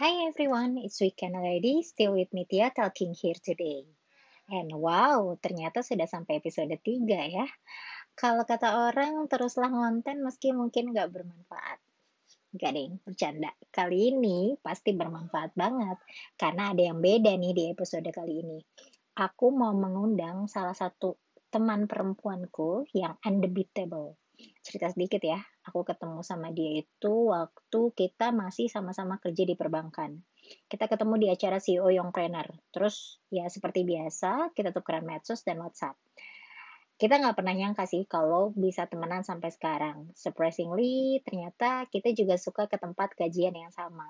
Hi everyone, it's Weekend already. Still with me Tia talking here today. And wow, ternyata sudah sampai episode 3 ya. Kalau kata orang, teruslah ngonten meski mungkin nggak bermanfaat. Gak deh, bercanda. Kali ini pasti bermanfaat banget. Karena ada yang beda nih di episode kali ini. Aku mau mengundang salah satu teman perempuanku yang undebatable. Cerita sedikit ya, aku ketemu sama dia itu waktu kita masih sama-sama kerja di perbankan. Kita ketemu di acara CEO Youngpreneur. Terus ya seperti biasa, kita tukeran medsos dan WhatsApp. Kita nggak pernah nyangka sih kalau bisa temenan sampai sekarang. Surprisingly, ternyata kita juga suka ke tempat kajian yang sama.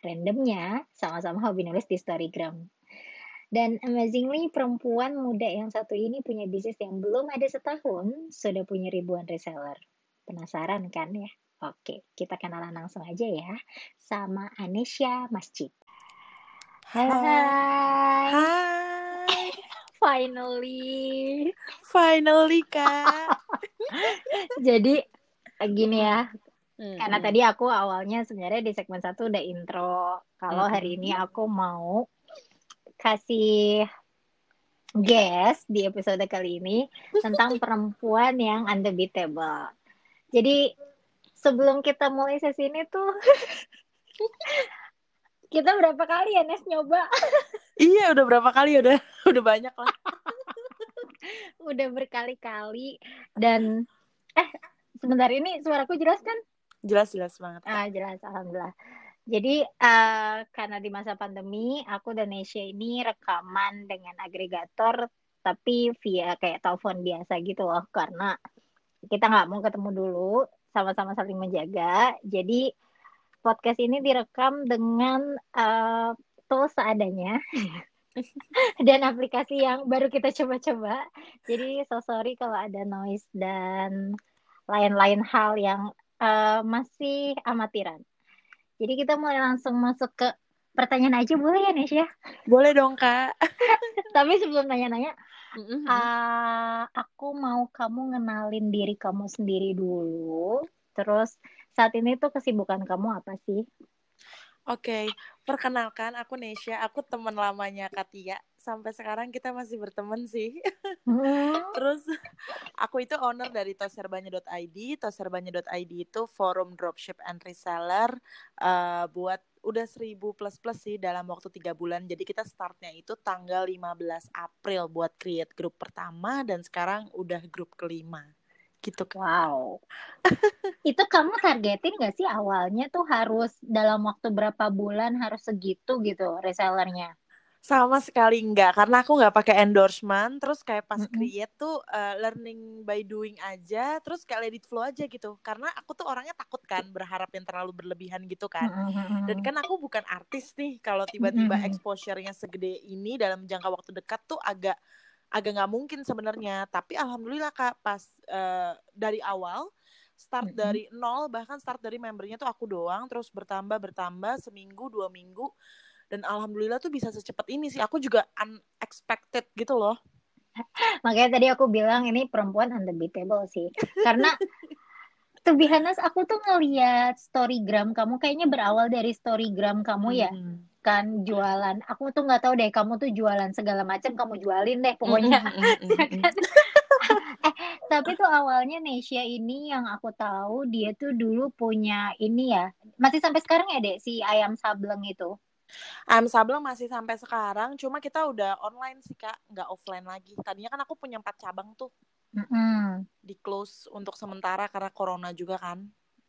Randomnya, sama-sama hobi nulis di Storygram. Dan amazingly, perempuan muda yang satu ini punya bisnis yang belum ada setahun, sudah punya ribuan reseller. Penasaran kan ya? Oke, kita kenalan langsung aja ya sama Anesha Masjid. Halo. Hai. Hai. Finally. Finally, Kak. Jadi gini ya, Hmm, karena hmm. tadi aku awalnya sebenarnya di segmen satu udah intro. Kalau Hmm, hari hmm. ini aku mau kasih guest di episode kali ini tentang perempuan yang undebatable. Jadi sebelum kita mulai sesi ini tuh kita berapa kali ya Nes nyoba Iya, udah berapa kali udah udah banyak lah. udah berkali-kali dan eh sebentar ini suaraku jelas kan? Jelas jelas banget. Ah jelas alhamdulillah. Jadi eh, karena di masa pandemi aku dan Nesya ini rekaman dengan agregator tapi via kayak telepon biasa gitu loh karena kita nggak mau ketemu dulu sama-sama saling menjaga. Jadi podcast ini direkam dengan eh, tools seadanya dan aplikasi yang baru kita coba-coba. Jadi so sorry kalau ada noise dan lain-lain hal yang eh, masih amatiran. Jadi kita mulai langsung masuk ke pertanyaan aja boleh ya Nesya? Boleh dong, Kak. Tapi sebelum nanya-nanya, Mm-mm. ah, aku mau kamu ngenalin diri kamu sendiri dulu. Terus saat ini tuh kesibukan kamu apa sih? Oke, perkenalkan aku Nesya, aku teman lamanya Katia. Sampai sekarang kita masih berteman sih. Hmm, Terus aku itu owner dari toserbanya.id. Toserbanya.id itu forum dropship and reseller eh, buat udah 1000 plus plus sih dalam waktu tiga bulan. Jadi kita startnya itu tanggal 15 April buat create grup pertama dan sekarang udah grup kelima. Gitu kan. Wow. Itu kamu targetin gak sih awalnya tuh harus dalam waktu berapa bulan harus segitu gitu resellernya? Sama sekali enggak, karena aku nggak pakai endorsement, terus kayak pas create tuh eh, learning by doing aja, terus kayak let it flow aja gitu. Karena aku tuh orangnya takut kan, berharap yang terlalu berlebihan gitu kan. Dan kan aku bukan artis nih, kalau tiba-tiba exposure-nya segede ini dalam jangka waktu dekat tuh agak agak nggak mungkin sebenarnya. Tapi alhamdulillah kak, pas eh, dari awal start dari nol, bahkan start dari membernya tuh aku doang, terus bertambah bertambah seminggu dua minggu, dan alhamdulillah tuh bisa secepat ini sih. Aku juga unexpected gitu loh. Makanya tadi aku bilang ini perempuan undebatable sih. Karena to be honest, aku tuh ngeliat storygram kamu kayaknya berawal dari storygram kamu ya Mm-mm. kan jualan. Aku tuh nggak tahu deh kamu tuh jualan segala macam kamu jualin deh pokoknya. mm-mm, mm-mm. eh tapi tuh awalnya Nesya ini yang aku tahu dia tuh dulu punya ini ya masih sampai sekarang ya dek si ayam sableng itu. Ayam Sableng masih sampai sekarang, cuma kita udah online sih kak, nggak offline lagi. Tadinya kan aku punya empat cabang tuh Mm-mm. di close untuk sementara karena corona juga kan.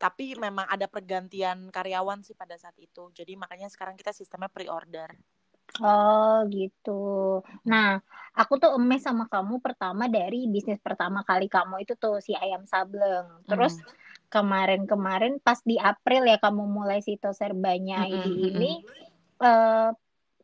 Tapi memang ada pergantian karyawan sih pada saat itu. Jadi makanya sekarang kita sistemnya pre-order. Oh gitu. Nah, aku tuh emes sama kamu pertama dari bisnis pertama kali kamu itu tuh si ayam sableng. Terus Hmm. kemarin-kemarin pas di April ya kamu mulai si Toserbanya ID Mm-mm, ini eh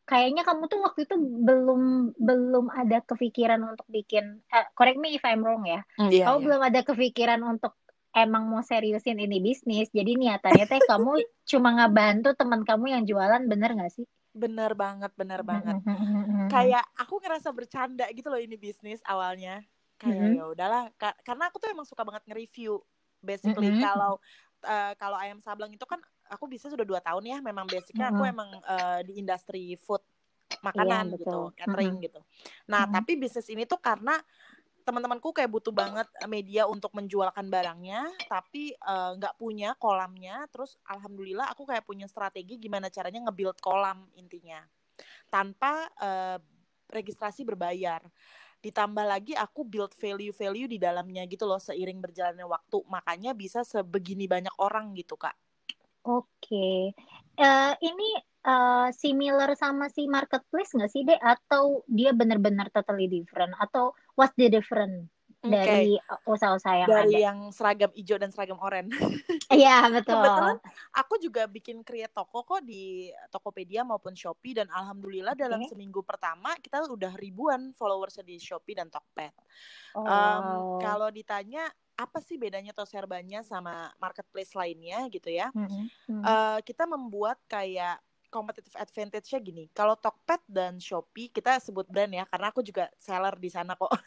kayaknya kamu tuh waktu itu belum belum ada kepikiran untuk bikin eh, correct me if I'm wrong ya. Mm, Iya, Kamu iya. belum ada kepikiran untuk emang mau seriusin ini bisnis. Jadi niatannya teh kamu cuma ngebantu teman kamu yang jualan bener gak sih? Bener banget, bener banget. Mm-mm. Kayak aku ngerasa bercanda gitu loh ini bisnis awalnya. Kayak Mm-mm. ya udahlah, Ka- karena aku tuh emang suka banget nge-review. Basically Mm-mm. kalau eh, kalau ayam sableng itu kan aku bisa sudah dua tahun ya memang basicnya aku emang uh, di industri food makanan iya, gitu catering mm-hmm. gitu. Nah mm-hmm. tapi bisnis ini tuh karena teman-temanku kayak butuh banget media untuk menjualkan barangnya tapi nggak uh, punya kolamnya. Terus alhamdulillah aku kayak punya strategi gimana caranya nge-build kolam intinya. Tanpa uh, registrasi berbayar. Ditambah lagi aku build value-value di dalamnya gitu loh seiring berjalannya waktu. Makanya bisa sebegini banyak orang gitu kak oke okay. uh, ini uh, similar sama si marketplace nggak sih deh atau dia benar-benar totally different atau what's the different dari usaha-usaha yang dari ada. yang seragam hijau dan seragam oranye. Iya betul. Kebetulan aku juga bikin create toko kok di Tokopedia maupun Shopee dan alhamdulillah okay. dalam seminggu pertama kita udah ribuan followers di Shopee dan Tokped. Oh. Um, kalau ditanya apa sih bedanya Toserbanya sama marketplace lainnya gitu ya? Mm -hmm. uh, kita membuat kayak competitive advantage-nya gini. Kalau Tokped dan Shopee kita sebut brand ya karena aku juga seller di sana kok.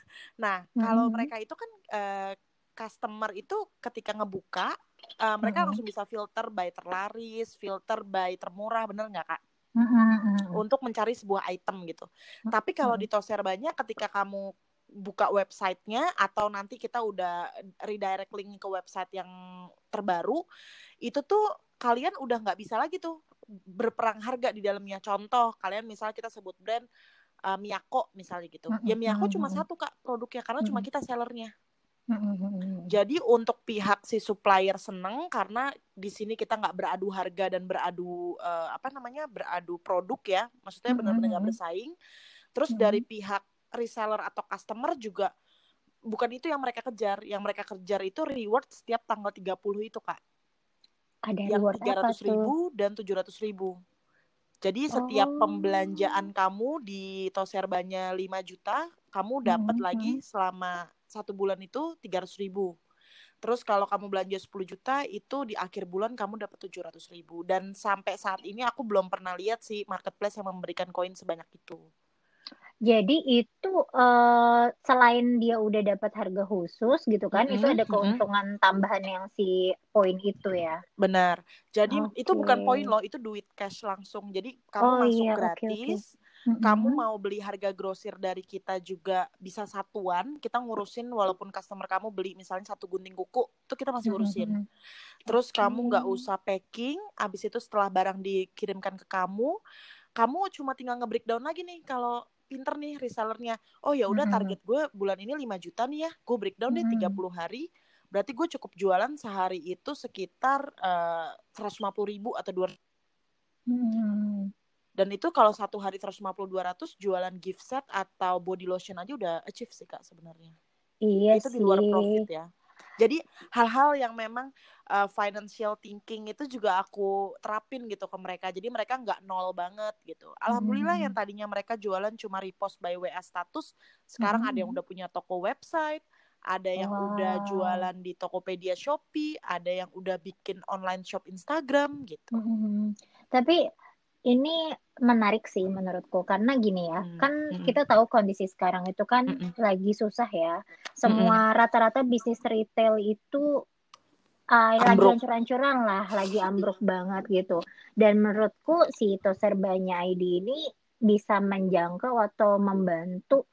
Nah, mm-hmm. kalau mereka itu kan uh, customer itu ketika ngebuka uh, mereka mm-hmm. langsung bisa filter by terlaris, filter by termurah, bener nggak kak? Mm-hmm. Untuk mencari sebuah item gitu. Tapi kalau di Toser banyak ketika kamu buka websitenya atau nanti kita udah redirect link ke website yang terbaru itu tuh kalian udah nggak bisa lagi tuh berperang harga di dalamnya. Contoh, kalian misalnya kita sebut brand uh, Miyako misalnya gitu. Ya Miyako cuma satu Kak produknya karena cuma kita sellernya. Jadi untuk pihak si supplier seneng karena di sini kita nggak beradu harga dan beradu uh, apa namanya beradu produk ya, maksudnya benar-benar nggak bersaing. Terus dari pihak reseller atau customer juga bukan itu yang mereka kejar, yang mereka kejar itu reward setiap tanggal 30 itu kak. Ada yang tiga ratus ribu dan tujuh ratus ribu. Jadi setiap oh. pembelanjaan kamu di Toserbanya 5 juta, kamu dapat hmm. lagi selama satu bulan itu tiga ratus ribu. Terus kalau kamu belanja 10 juta itu di akhir bulan kamu dapat tujuh ratus ribu. Dan sampai saat ini aku belum pernah lihat sih marketplace yang memberikan koin sebanyak itu. Jadi itu uh, selain dia udah dapat harga khusus gitu kan, mm -hmm, itu ada keuntungan mm -hmm. tambahan yang si poin itu ya. Benar. Jadi okay. itu bukan poin loh, itu duit cash langsung. Jadi kamu oh, masuk iya, gratis. Okay, okay. Mm -hmm. Kamu mau beli harga grosir dari kita juga bisa satuan. Kita ngurusin walaupun customer kamu beli misalnya satu gunting kuku, itu kita masih ngurusin. Mm -hmm. Terus okay. kamu nggak usah packing. Abis itu setelah barang dikirimkan ke kamu, kamu cuma tinggal nge-breakdown lagi nih kalau pinter nih resellernya. Oh ya udah target gue bulan ini 5 juta nih ya. Gue breakdown deh 30 hari. Berarti gue cukup jualan sehari itu sekitar eh, seratus lima puluh ribu atau dua hmm. dan itu kalau satu hari 150 200 jualan gift set atau body lotion aja udah achieve sih kak sebenarnya. Iya itu sih. di luar profit ya jadi hal-hal yang memang uh, financial thinking itu juga aku terapin gitu ke mereka. Jadi mereka nggak nol banget gitu. Alhamdulillah hmm. yang tadinya mereka jualan cuma repost by WA status, sekarang hmm. ada yang udah punya toko website, ada yang wow. udah jualan di Tokopedia Shopee, ada yang udah bikin online shop Instagram gitu. Hmm. Tapi ini menarik sih menurutku karena gini ya hmm. kan hmm. kita tahu kondisi sekarang itu kan hmm. lagi susah ya semua rata-rata bisnis retail itu uh, lagi hancur-hancuran lah lagi ambruk banget gitu dan menurutku si Toserbanya ID ini bisa menjangkau atau membantu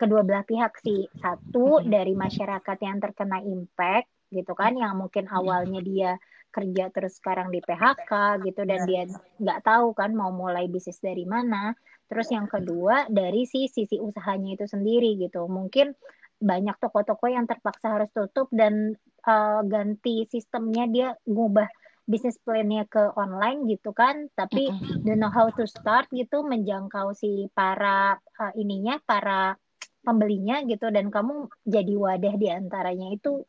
kedua belah pihak sih satu hmm. dari masyarakat yang terkena impact gitu kan yang mungkin awalnya dia kerja terus sekarang di PHK gitu dan dia nggak tahu kan mau mulai bisnis dari mana. Terus yang kedua dari si sisi usahanya itu sendiri gitu. Mungkin banyak toko-toko yang terpaksa harus tutup dan uh, ganti sistemnya dia ngubah bisnis plannya ke online gitu kan. Tapi don't know how to start gitu menjangkau si para uh, ininya para pembelinya gitu. Dan kamu jadi wadah di antaranya itu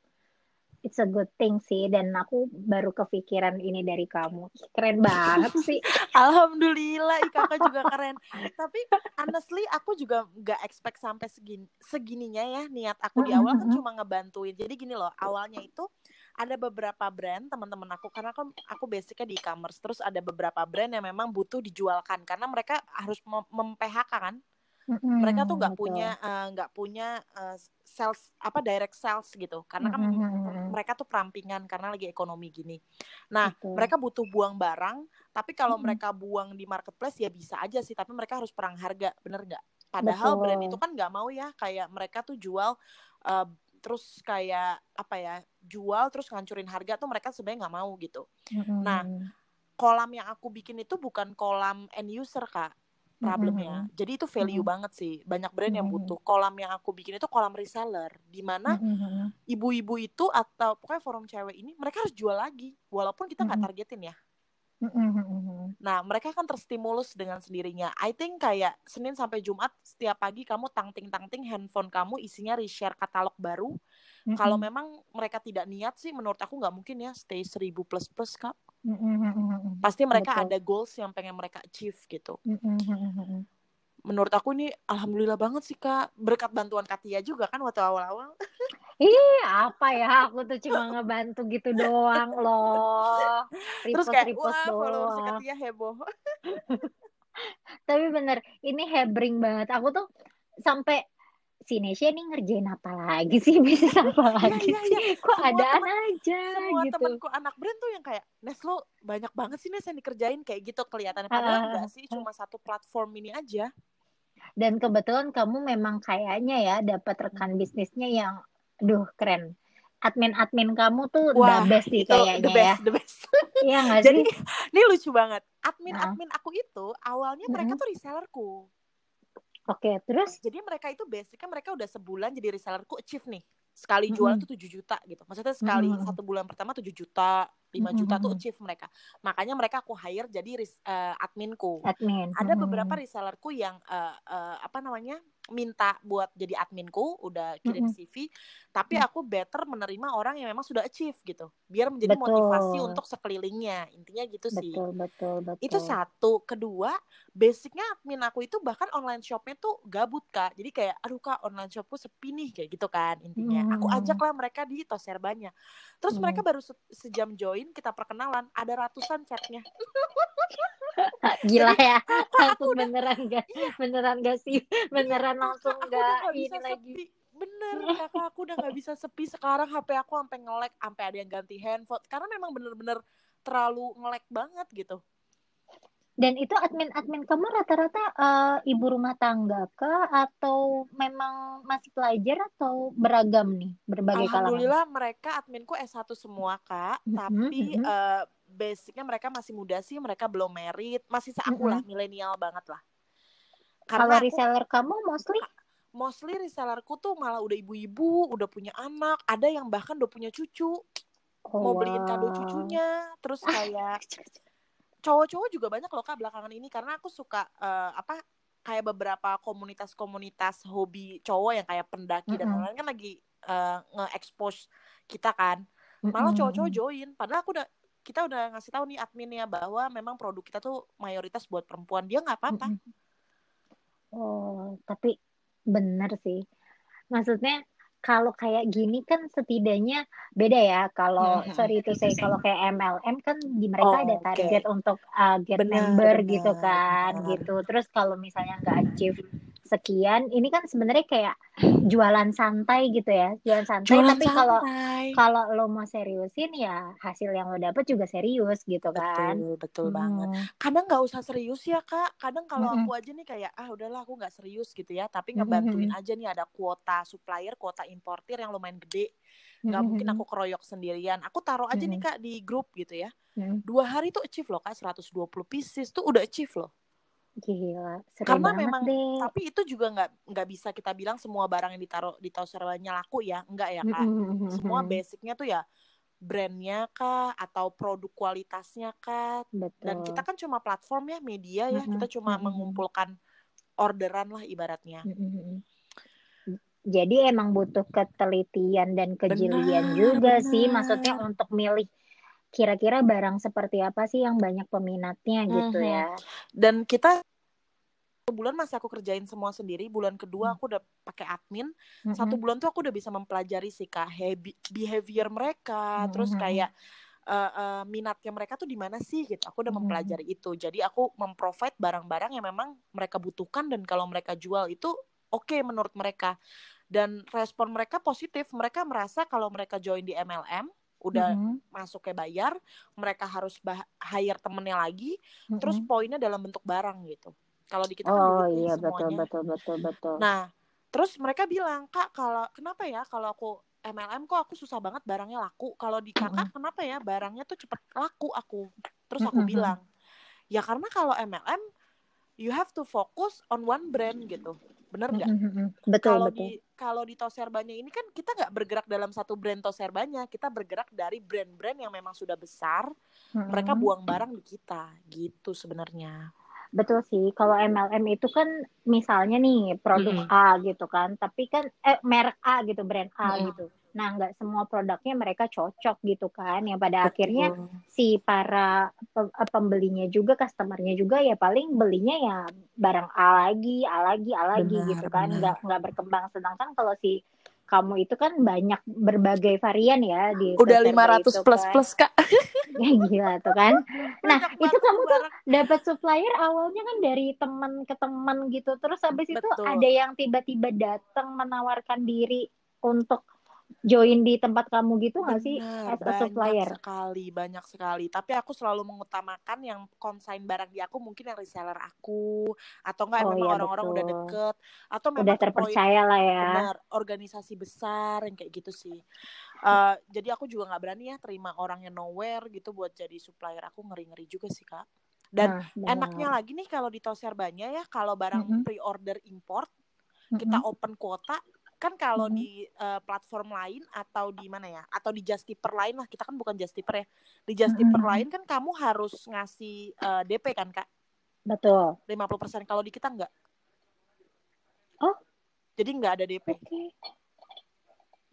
it's a good thing sih. Dan aku baru kepikiran ini dari kamu. Keren banget sih. Alhamdulillah kakak juga keren. Tapi honestly aku juga nggak expect sampai segini segininya ya. Niat aku di awal kan cuma ngebantuin. Jadi gini loh awalnya itu ada beberapa brand teman-teman aku. Karena aku aku basicnya di e-commerce. Terus ada beberapa brand yang memang butuh dijualkan. Karena mereka harus mem-PHK kan. Mm-mm, mereka tuh nggak punya eh, nggak punya eh, sales apa direct sales gitu karena kan Mm-mm, mm-mm. mereka tuh perampingan karena lagi ekonomi gini nah Betul. mereka butuh buang barang tapi kalau Mm-mm. mereka buang di marketplace ya bisa aja sih tapi mereka harus perang harga bener nggak padahal brand Betul. itu kan nggak mau ya kayak mereka tuh jual eh, terus kayak apa ya jual terus ngancurin harga tuh mereka sebenarnya nggak mau gitu Mm-mm. Nah, kolam yang aku bikin itu bukan kolam end user kak problemnya jadi itu value Mhm. banget sih banyak brand yang Mhm. butuh kolam yang aku bikin itu kolam reseller di mana Mm-mm. ibu-ibu itu atau pokoknya forum cewek ini mereka harus jual lagi walaupun kita nggak Mhm. targetin ya nah mereka kan terstimulus dengan sendirinya I think kayak Senin sampai Jumat setiap pagi kamu tangting tangting handphone kamu isinya reshare katalog baru kalau Mm-mm. memang mereka tidak niat sih menurut aku nggak mungkin ya stay 1000 plus plus kak Mm-mm. pasti mereka Betul. ada goals yang pengen mereka achieve gitu Mm-mm. menurut aku ini alhamdulillah banget sih kak berkat bantuan Katia juga kan waktu awal-awal Ih, apa ya? Aku tuh cuma ngebantu gitu doang loh. terus kayak Repost-repost wah followers doang. Katia heboh Tapi bener, ini hebring banget. Aku tuh sampai si Nesya nih ngerjain apa lagi sih? Bisnis apa lagi iya, iya. sih? Kok Semua adaan teman- aja semua gitu. temanku anak brand tuh yang kayak Nes lo banyak banget sih Nes yang dikerjain kayak gitu kelihatannya padahal Ah. enggak sih cuma satu platform ini aja Dan kebetulan kamu memang kayaknya ya dapat rekan bisnisnya yang, duh keren. Admin-admin kamu tuh Wah, the best sih itu kayaknya the ya. best the best Iya nggak jadi sih? ini lucu banget admin admin aku itu awalnya mereka Mm-mm. tuh resellerku Oke, terus? jadi mereka itu basicnya mereka udah sebulan jadi resellerku achieve nih sekali jualan Mm-mm. tuh 7 juta gitu maksudnya sekali Mm-mm. satu bulan pertama 7 juta 5 juta tuh Mm-mm. achieve mereka makanya mereka aku hire jadi res- eh, adminku Admin. ada Mm-mm. beberapa resellerku yang eh, eh, apa namanya minta buat jadi adminku udah kirim Mm-mm. CV tapi Mm. aku better menerima orang yang memang sudah achieve gitu biar menjadi Betul. motivasi untuk sekelilingnya intinya gitu sih Betul, betul, betul. itu satu kedua basicnya admin aku itu bahkan online shopnya tuh gabut kak jadi kayak aduh kak online shopku sepi nih kayak gitu kan intinya aku Hmm. ajaklah mereka di toserbanya terus Hmm. mereka baru se- sejam join kita perkenalan ada ratusan chatnya Gila ya, aku udah- beneran gak, beneran gak sih, beneran langsung gak ini bisa lagi. sepi. Bener kakak aku udah nggak bisa sepi. Sekarang HP aku sampai ngelek sampai ada yang ganti handphone. Karena memang bener-bener terlalu ngelek banget gitu Dan itu admin-admin kamu rata-rata eh, ibu rumah tangga kah? Atau memang masih pelajar atau beragam nih, berbagai kalangan? Alhamdulillah mereka adminku S1 semua kak. Mhm, tapi mhm. eh, basicnya mereka masih muda sih mereka belum merit. Masih seaku lah milenial banget lah. Kalau karena aku reseller kamu mostly? mostly resellerku tuh malah udah ibu-ibu udah punya anak. Ada yang bahkan udah punya cucu. Oh, mau beliin kado cucunya. Terus kayak cowok-cowok juga banyak loh kak belakangan ini karena aku suka eh, apa kayak beberapa komunitas-komunitas hobi cowok yang kayak pendaki dan Mm-mm. lain-lain kan lagi eh, nge-expose kita kan malah cowok-cowok join padahal aku udah kita udah ngasih tahu nih adminnya bahwa memang produk kita tuh mayoritas buat perempuan dia nggak apa-apa. Oh, tapi bener sih. Maksudnya kalau kayak gini kan setidaknya beda ya. Kalau Mhm. sorry itu saya kalau kayak MLM kan di mereka Oh, ada target untuk uh, get Benar, member benar, gitu kan, benar. gitu. Terus kalau misalnya nggak achieve sekian, ini kan sebenarnya kayak jualan santai gitu ya, jualan santai. jualan tapi kalau kalau lo mau seriusin ya hasil yang lo dapet juga serius gitu kan. betul betul banget Hmm. kadang nggak usah serius ya kak kadang kalau Mm-mm. aku aja nih kayak ah udahlah aku nggak serius gitu ya tapi ngebantuin aja nih ada kuota supplier kuota importir yang lumayan gede nggak mungkin aku keroyok sendirian aku taruh aja nih Mm-mm. kak di grup gitu ya Hmm. dua hari tuh achieve loh kak 120 pieces tuh udah achieve loh Gila, seru karena banget memang deh. tapi itu juga nggak nggak bisa kita bilang semua barang yang ditaruh di toserbannya laku ya enggak ya kak semua basicnya tuh ya brandnya kah atau produk kualitasnya kah Betul. dan kita kan cuma platform ya media ya kita cuma mengumpulkan orderan lah ibaratnya. Jadi emang butuh ketelitian dan kejelian Benar, juga sih, benar. maksudnya untuk milih kira-kira barang seperti apa sih yang banyak peminatnya gitu Mhm. ya. dan kita bulan masih aku kerjain semua sendiri bulan kedua Hmm. aku udah pakai admin satu bulan tuh aku udah bisa mempelajari sih kak behavior mereka terus kayak uh, uh, minatnya mereka tuh di mana sih gitu. Aku udah mempelajari itu. Jadi aku memprovide barang-barang yang memang mereka butuhkan dan kalau mereka jual itu oke menurut mereka. Dan respon mereka positif. Mereka merasa kalau mereka join di MLM udah Mhm. masuk kayak bayar, mereka harus bah- hire temennya lagi, terus Mhm. poinnya dalam bentuk barang gitu. Kalau di kita kan Oh duit nih iya betul semuanya. betul betul betul. Nah, terus mereka bilang, "Kak, kalau kenapa ya kalau aku MLM kok aku susah banget barangnya laku. Kalau di kakak kenapa ya barangnya tuh cepet laku aku." Terus aku Mm-mm. bilang, "Ya karena kalau MLM you have to focus on one brand gitu. Bener nggak? Mhm. Betul Kalau betul. di kalau di Toserbanya ini kan kita nggak bergerak dalam satu brand Toserbanya, kita bergerak dari brand-brand yang memang sudah besar, mereka Mhm. buang barang di kita, gitu sebenarnya. Betul sih, kalau MLM itu kan misalnya nih produk Mm-mm. A gitu kan, tapi kan eh merek A gitu, brand A Mm-mm. gitu. Nah, nggak semua produknya mereka cocok gitu kan, yang pada akhirnya Betul. si para eh, pembelinya juga, customernya juga ya paling belinya ya barang A lagi, A lagi, A lagi Benar, gitu kan, nggak nggak berkembang. Sedangkan kalau si kamu itu kan banyak berbagai varian ya di Udah Toserba 500 itu plus kan. plus kak. Ya gila tuh kan. Nah, Banyak itu kamu tuh dapat supplier awalnya kan dari teman ke teman gitu. Terus habis itu ada yang tiba-tiba datang menawarkan diri untuk join di tempat kamu gitu nggak sih as a banyak supplier? sekali, banyak sekali. Tapi aku selalu mengutamakan yang konsign barang di aku mungkin yang reseller aku atau enggak Oh memang iya orang-orang udah betul. deket atau memang Udah terpercaya lah ya. benar organisasi besar yang kayak gitu sih. Eh, jadi aku juga nggak berani ya terima orang yang nowhere gitu buat jadi supplier aku ngeri-ngeri juga sih kak. Dan Nah, enaknya lagi nih kalau di Toserbanya ya kalau barang Mm-mm. pre-order import kita open kuota kan kalau di eh, platform lain atau di mana ya atau di Justiper lain lah kita kan bukan Justiper ya di Justiper Mm-mm. lain kan kamu harus ngasih eh, DP kan kak Betul. 50% kalau di kita enggak Oh, jadi nggak ada DP oke.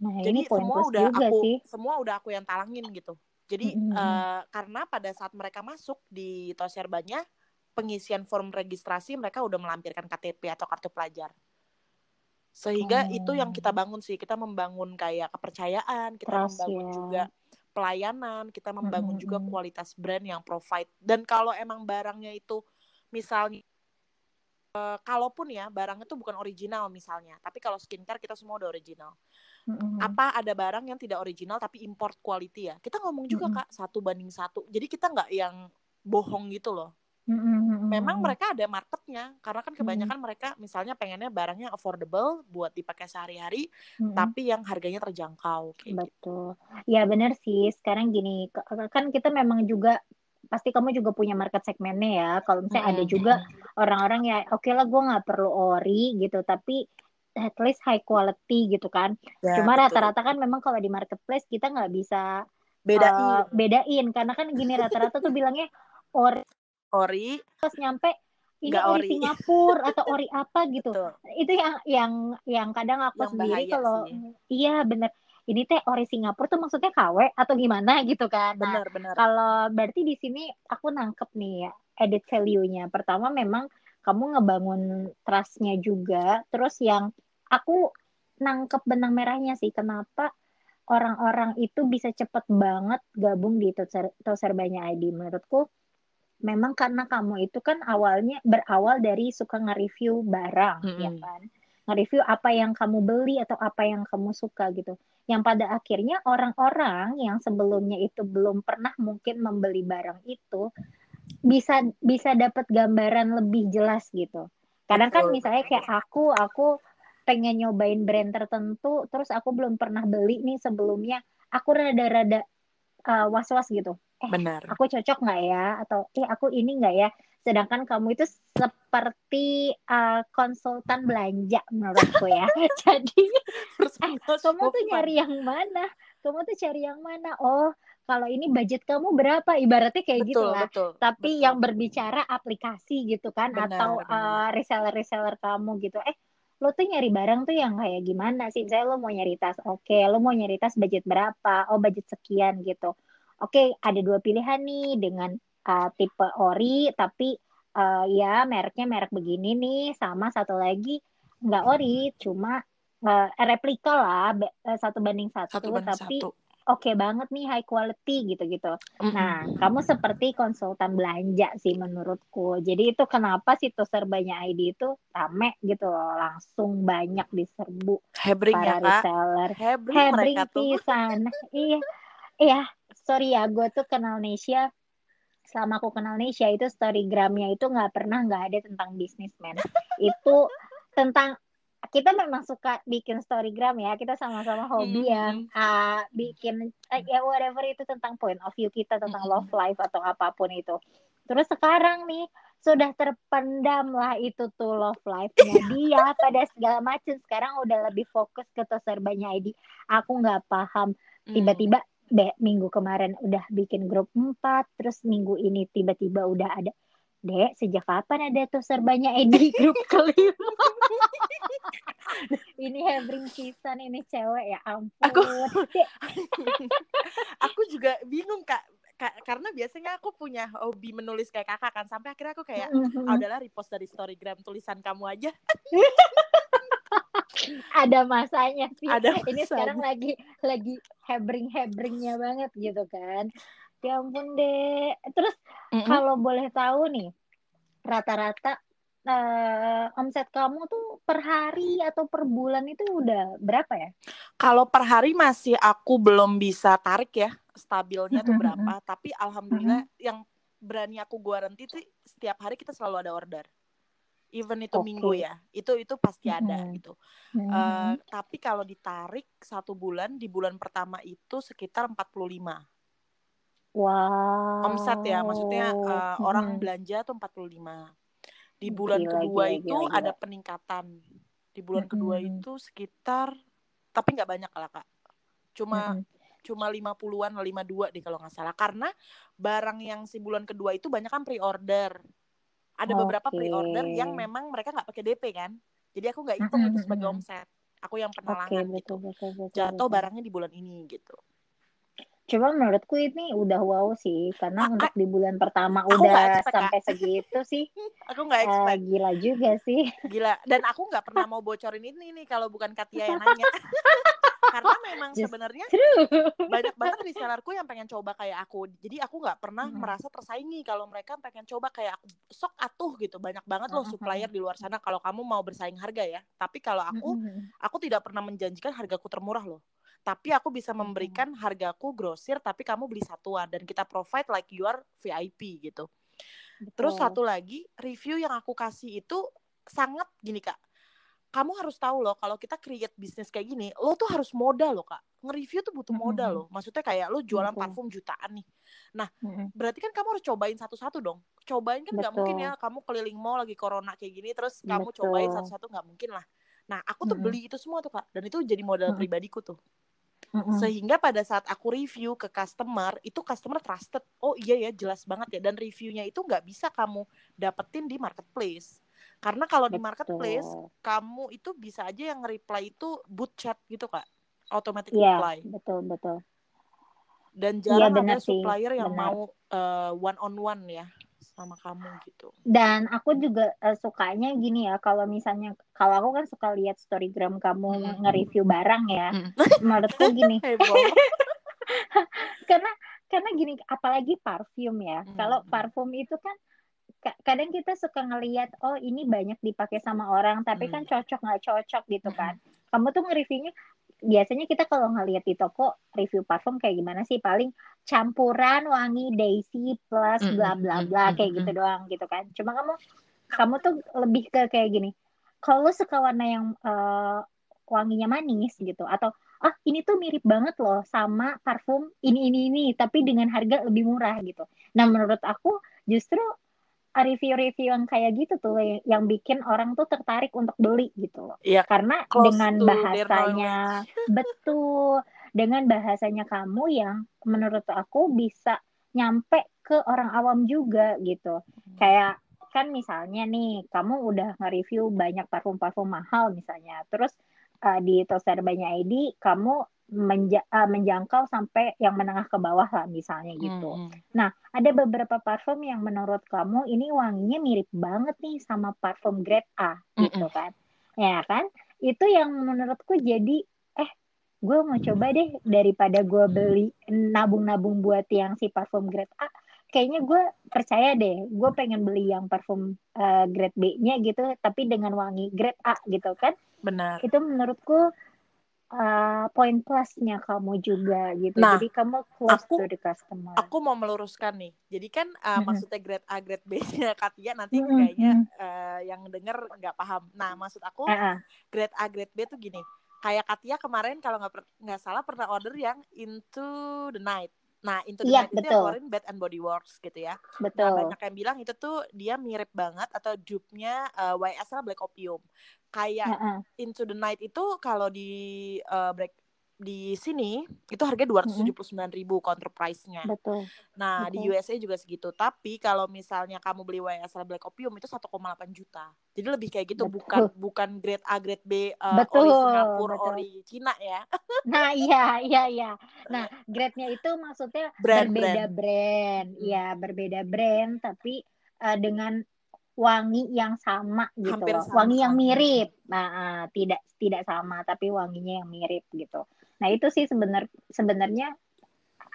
Nah, jadi semua udah juga aku sih. semua udah aku yang talangin gitu jadi Mm-mm. eh, karena pada saat mereka masuk di Toserbanya pengisian form registrasi mereka udah melampirkan KTP atau kartu pelajar sehingga itu yang Oh, kita bangun sih kita membangun kayak kepercayaan kita trust membangun ya. juga pelayanan kita membangun juga Mm-mm. kualitas brand yang provide dan kalau emang barangnya itu misalnya eh, kalaupun ya barangnya itu bukan original misalnya tapi kalau skincare kita semua udah original Mm-mm. apa ada barang yang tidak original tapi import quality ya kita ngomong juga Mm-mm. kak satu banding satu jadi kita nggak yang bohong gitu loh Memang mereka ada marketnya karena kan kebanyakan mereka misalnya pengennya barangnya affordable buat dipakai sehari-hari Mm-mm. tapi yang harganya terjangkau kayak gitu Betul. Ya benar sih. Sekarang gini, kan kita memang juga pasti kamu juga punya market segmennya ya. Kalau misalnya ada Mm-mm, juga orang-orang ya, oke lah gue nggak perlu ori gitu, tapi at least high quality gitu kan. ya Cuma betul rata-rata kan memang kalau di marketplace kita nggak bisa bedain bedain karena kan gini rata-rata tuh bilangnya ori ori terus nyampe ini nggak ori ori Singapura atau ori apa gitu. betul Itu yang yang yang kadang aku yang sendiri kalau sih iya bener ini teh ori Singapura tuh maksudnya KW atau gimana gitu kan. Nah, benar-benar kalau berarti di sini aku nangkep nih ya edit value-nya. Pertama memang kamu ngebangun trust-nya juga. Terus yang aku nangkep benang merahnya sih kenapa orang-orang itu bisa cepet banget gabung di Toser Toserbanya ID. Menurutku memang karena kamu itu kan awalnya berawal dari suka nge-review barang, ya Mm-mm. kan? Nge-review apa yang kamu beli atau apa yang kamu suka gitu. Yang pada akhirnya orang-orang yang sebelumnya itu belum pernah mungkin membeli barang itu bisa bisa dapat gambaran lebih jelas gitu. Kadang kan misalnya kayak aku, aku pengen nyobain brand tertentu, terus aku belum pernah beli nih sebelumnya, aku rada-rada uh, was-was gitu. Eh, benar aku cocok nggak ya? Atau eh aku ini nggak ya? Sedangkan kamu itu seperti uh, konsultan belanja menurutku ya. Jadi eh kamu tuh nyari yang mana? Kamu tuh cari yang mana? Oh, kalau ini budget kamu berapa? Ibaratnya kayak gitu lah. betul Tapi betul yang berbicara aplikasi gitu kan atau benar benar uh, reseller-reseller kamu gitu. Eh, lo tuh nyari barang tuh yang kayak gimana sih? Misalnya lo mau nyari tas, oke, lo mau nyari tas budget berapa? Oh, budget sekian gitu. Oke, ada dua pilihan nih dengan uh, tipe ori, tapi uh, ya mereknya merek begini nih, sama satu lagi nggak ori, cuma uh, replika lah, uh, satu banding satu satu, banding tapi satu oke okay banget nih high quality gitu-gitu. Nah, kamu seperti konsultan belanja sih menurutku. Jadi itu kenapa situs banyak ID itu rame gitu loh, langsung banyak diserbu Hebring para ya, Kak. reseller. Hebring, Hebring mereka tuh. pisan. iya. Iya, sorry ya, gue tuh kenal Nesya. Selama aku kenal Nesya itu storygramnya itu nggak pernah nggak ada tentang bisnismen. itu tentang kita memang suka bikin storygram ya. Kita sama-sama hobi yang uh, bikin uh, ya whatever itu tentang point of view kita tentang love life atau apa pun itu. Terus sekarang nih sudah terpendam lah itu tuh love life-nya. Dia pada segala macam. Sekarang udah lebih fokus ke banyak ID aku nggak paham. Tiba-tiba be, minggu kemarin udah bikin grup 4 terus minggu ini tiba-tiba udah ada Dek, sejak kapan ada tuh serbanya Edi grup kelima? ini hebring pisan ini cewek ya ampun. Aku, aku juga bingung kak. Kak, karena biasanya aku punya hobi menulis kayak kakak kan sampai akhirnya aku kayak mm-hmm. oh, adalah repost dari storygram tulisan kamu aja ada masanya sih. Ada masanya. ini sekarang lagi lagi hebring hebringnya banget gitu kan. Ya ampun deh terus mm-hmm. kalau boleh tahu nih rata-rata uh, omset kamu tuh per hari atau per bulan itu udah berapa ya? Kalau per hari masih aku belum bisa tarik ya stabilnya tuh berapa. Tapi alhamdulillah yang berani aku garanti sih setiap hari kita selalu ada order even itu okay. minggu ya itu itu pasti ada mm -hmm. gitu mm -hmm. uh, tapi kalau ditarik satu bulan di bulan pertama itu sekitar 45 Wow. Omset ya, maksudnya uh, hmm. orang belanja tuh 45. Di bulan gila, kedua gila, itu gila, ada peningkatan. Di bulan hmm. kedua itu sekitar tapi nggak banyak lah Kak. Cuma hmm. cuma 50-an, 52 deh kalau nggak salah. Karena barang yang si bulan kedua itu banyak kan pre-order. Ada okay. beberapa pre-order yang memang mereka nggak pakai DP kan. Jadi aku nggak hitung hmm. itu sebagai omset. Aku yang penelangan okay, gitu. Betul, betul, Jatuh betul. barangnya di bulan ini gitu. Cuma menurutku ini udah wow sih karena untuk di bulan pertama udah expect, sampai segitu sih. aku nggak expect. Uh, gila juga sih. Gila. Dan aku nggak pernah mau bocorin ini nih kalau bukan Katia yang nanya. karena memang sebenarnya banyak banget resellerku yang pengen coba kayak aku. Jadi aku nggak pernah hmm. merasa tersaingi kalau mereka pengen coba kayak aku. Sok atuh gitu. Banyak banget loh supplier di luar sana kalau kamu mau bersaing harga ya. Tapi kalau aku, aku tidak pernah menjanjikan hargaku termurah loh tapi aku bisa memberikan hargaku grosir tapi kamu beli satuan dan kita provide like you are VIP gitu. Betul. Terus satu lagi review yang aku kasih itu sangat gini kak. Kamu harus tahu loh kalau kita create bisnis kayak gini, lo tuh harus modal loh kak. Nge-review tuh butuh modal loh. Maksudnya kayak lo jualan Betul. parfum jutaan nih. Nah, berarti kan kamu harus cobain satu-satu dong. Cobain kan nggak mungkin ya kamu keliling mall lagi corona kayak gini terus kamu Betul. cobain satu-satu nggak mungkin lah. Nah, aku tuh beli itu semua tuh kak, dan itu jadi modal pribadiku tuh. Mm-hmm. Sehingga pada saat aku review ke customer, itu customer trusted. Oh iya ya, jelas banget ya. Dan reviewnya itu nggak bisa kamu dapetin di marketplace. Karena kalau di marketplace, kamu itu bisa aja yang reply itu boot chat gitu kak, automatic yeah, reply. betul betul. Dan iya, jarang ya, ada supplier yang benar. mau uh, eh, one on one ya sama kamu gitu. Dan aku juga uh, sukanya gini ya, kalau misalnya kalau aku kan suka lihat storygram kamu hmm. nge-review barang ya, hmm. menurutku gini. karena karena gini, apalagi parfum ya. Hmm. Kalau parfum itu kan kadang kita suka ngelihat oh ini banyak dipakai sama orang tapi kan hmm. kan cocok nggak cocok gitu kan. Hmm. kamu tuh nge-reviewnya biasanya kita kalau ngeliat di toko review parfum kayak gimana sih? Paling campuran wangi daisy plus bla bla bla kayak gitu doang gitu kan. Cuma kamu kamu tuh lebih ke kayak gini kalau suka warna yang uh, wanginya manis gitu atau ah ini tuh mirip banget loh sama parfum ini ini ini tapi dengan harga lebih murah gitu. Nah menurut aku justru review-review yang kayak gitu tuh yang bikin orang tuh tertarik untuk beli gitu loh. Iya. Karena dengan bahasanya betul dengan bahasanya kamu yang menurut aku bisa nyampe ke orang awam juga gitu. Hmm. Kayak kan misalnya nih kamu udah nge-review banyak parfum-parfum mahal misalnya. Terus uh, di Toaster Banyak ID kamu menja uh, menjangkau sampai yang menengah ke bawah lah misalnya gitu. Hmm. Nah, ada beberapa parfum yang menurut kamu ini wanginya mirip banget nih sama parfum grade A gitu kan. Ya kan? Itu yang menurutku jadi eh gue mau coba deh daripada gue beli nabung-nabung buat yang si parfum grade A kayaknya gue percaya deh gue pengen beli yang parfum uh, grade B-nya gitu tapi dengan wangi grade A gitu kan benar itu menurutku uh, poin plusnya kamu juga gitu nah, jadi kamu close aku, to the customer aku mau meluruskan nih jadi kan uh, mm-hmm. maksudnya grade A grade B-nya Katia nanti mm-hmm. kayaknya uh, yang denger nggak paham nah maksud aku uh-uh. grade A grade B tuh gini kayak Katia kemarin kalau nggak nggak salah pernah order yang Into the Night. Nah, Into the iya, Night betul. itu yang keluarin Bed and Body Works gitu ya. Nah, betul. Nah, banyak yang bilang itu tuh dia mirip banget atau dupe-nya uh, eh, YSL Black Opium. Kayak uh -uh. Into the Night itu kalau di uh, Black di sini itu harga dua ratus tujuh puluh sembilan ribu counter price-nya. Betul. Nah Betul. di USA juga segitu. Tapi kalau misalnya kamu beli YSL Black Opium itu 1,8 juta. Jadi lebih kayak gitu Betul. bukan bukan grade A grade B uh, Betul. ori Singapura Betul. ori Cina ya. Nah iya iya iya. Nah grade-nya itu maksudnya brand, berbeda brand. brand. Ya berbeda brand tapi uh, dengan wangi yang sama gitu Hampir loh. Sama, wangi yang mirip. Nah, uh, tidak tidak sama tapi wanginya yang mirip gitu. Nah itu sih sebenar sebenarnya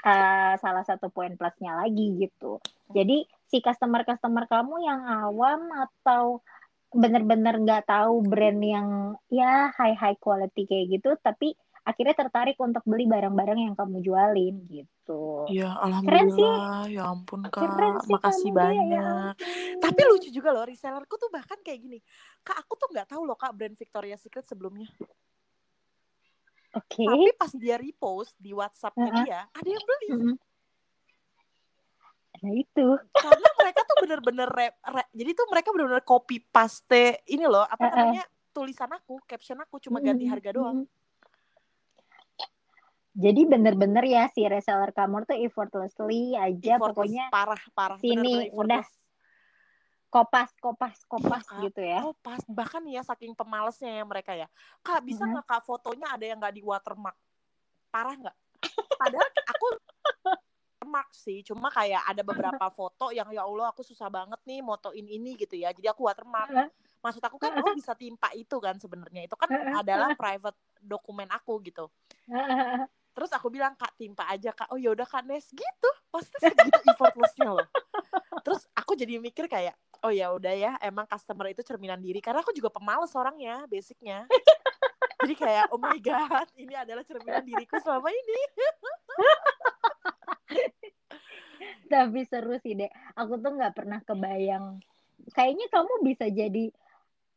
uh, salah satu poin plusnya lagi gitu. Jadi si customer customer kamu yang awam atau benar-benar nggak tahu brand yang ya high high quality kayak gitu, tapi akhirnya tertarik untuk beli barang-barang yang kamu jualin gitu. Iya, alhamdulillah. Ya ampun kak, Keren sih makasih banyak. Ya, Tapi lucu juga loh, resellerku tuh bahkan kayak gini. Kak, aku tuh nggak tahu loh kak brand Victoria's Secret sebelumnya. Oke. Okay. Tapi pas dia repost di WhatsAppnya uh -huh. dia, ada yang beli. Uh -huh. Nah itu. Karena mereka tuh bener-bener rap, rap, jadi tuh mereka bener-bener copy paste ini loh, apa uh -uh. namanya tulisan aku, caption aku cuma ganti harga doang. Jadi bener-bener ya si reseller kamu tuh effortlessly aja effortless, pokoknya parah parah sini bener -bener udah kopas kopas kopas iya, gitu ya. Kopas bahkan ya saking pemalesnya ya mereka ya. Kak bisa nggak uh -huh. kak fotonya ada yang nggak di watermark? Parah nggak? Padahal aku watermark sih cuma kayak ada beberapa foto yang ya allah aku susah banget nih motoin ini gitu ya. Jadi aku watermark. Maksud aku kan aku bisa timpa itu kan sebenarnya. Itu kan adalah private dokumen aku gitu. Terus aku bilang kak timpa aja kak. Oh yaudah kak Nes gitu. Pasti segitu effortlessnya loh. Terus aku jadi mikir kayak oh ya udah ya emang customer itu cerminan diri karena aku juga pemalas orangnya basicnya jadi kayak oh my god ini adalah cerminan diriku selama ini tapi seru sih deh aku tuh nggak pernah kebayang kayaknya kamu bisa jadi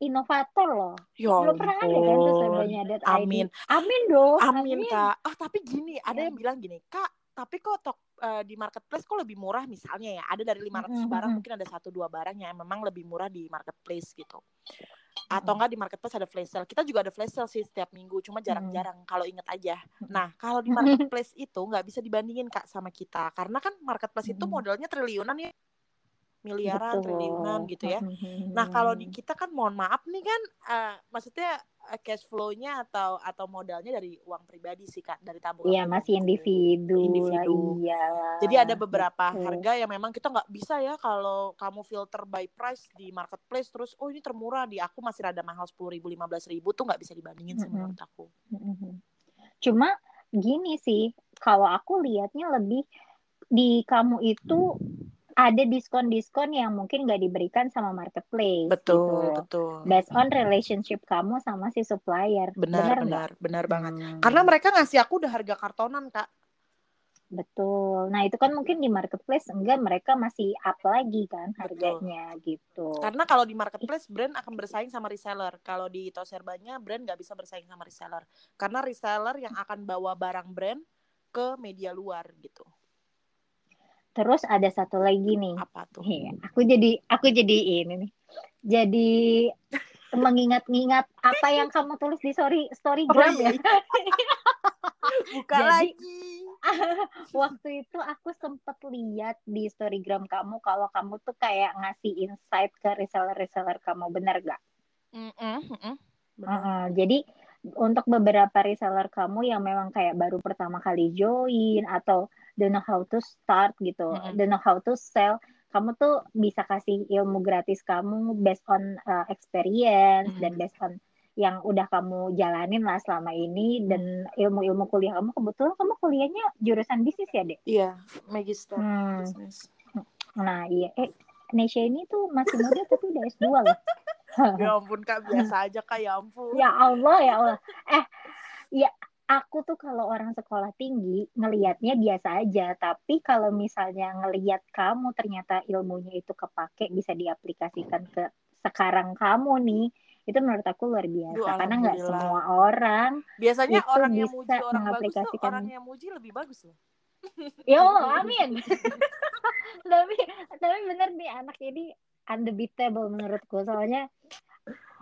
inovator loh. Ya Belum pernah ada kan tuh ada Amin. Amin dong. Amin, amin. kak. Ah tapi gini, ada ya. yang bilang gini, kak tapi kok tok uh, di marketplace kok lebih murah misalnya ya? Ada dari 500 mm-hmm. barang mungkin ada satu dua barang yang memang lebih murah di marketplace gitu. Atau enggak di marketplace ada flash sale. Kita juga ada flash sale sih setiap minggu cuma jarang-jarang mm-hmm. kalau inget aja. Nah kalau di marketplace itu nggak bisa dibandingin kak sama kita. Karena kan marketplace itu modalnya triliunan ya. Miliaran Betul. triliunan gitu ya. Nah kalau di kita kan mohon maaf nih kan, uh, maksudnya cash flow-nya atau atau modalnya dari uang pribadi sih kak, dari tabungan. Iya masih individu. Individu. Iya. Jadi ada beberapa Betul. harga yang memang kita nggak bisa ya kalau kamu filter by price di marketplace terus, oh ini termurah di aku masih rada mahal sepuluh ribu lima belas ribu tuh nggak bisa dibandingin sih menurut aku. Cuma gini sih, kalau aku lihatnya lebih di kamu itu ada diskon-diskon yang mungkin gak diberikan sama marketplace. Betul, gitu. betul. Based on relationship kamu sama si supplier. Benar, benar, benar, benar banget. Hmm. Karena mereka ngasih aku udah harga kartonan, Kak. Betul. Nah, itu kan mungkin di marketplace enggak mereka masih up lagi kan harganya Betul. gitu. Karena kalau di marketplace brand akan bersaing sama reseller. Kalau di Toserbanya brand nggak bisa bersaing sama reseller. Karena reseller yang akan bawa barang brand ke media luar gitu. Terus ada satu lagi nih. Apa tuh? Iya, aku jadi aku jadi ini nih. Jadi mengingat-ingat apa yang kamu tulis di story storygram oh, iya. ya. Buka jadi, lagi. waktu itu aku sempet lihat di storygram kamu kalau kamu tuh kayak ngasih insight ke reseller-reseller kamu, bener gak? Mm -mm, mm -mm. -uh. Jadi untuk beberapa reseller kamu yang memang kayak baru pertama kali join atau don't know how to start gitu, mm-hmm. don't know how to sell, kamu tuh bisa kasih ilmu gratis kamu based on uh, experience mm-hmm. dan based on yang udah kamu jalanin lah selama ini dan ilmu-ilmu kuliah kamu kebetulan kamu kuliahnya jurusan bisnis ya dek? Iya, magister Hmm. bisnis. Nah iya, eh Nesha ini tuh masih muda tapi udah S2 loh. Ya ampun kak, biasa aja kak, ya ampun. ya Allah ya Allah. Eh ya aku tuh kalau orang sekolah tinggi ngelihatnya biasa aja, tapi kalau misalnya ngelihat kamu ternyata ilmunya itu kepake bisa diaplikasikan ke sekarang kamu nih, itu menurut aku luar biasa Duh, karena nggak semua orang Biasanya itu orang yang bisa muji orang bagus tuh orang yang muji lebih bagus loh. Ya Allah, amin. tapi tapi bener nih anak ini undebatable menurutku soalnya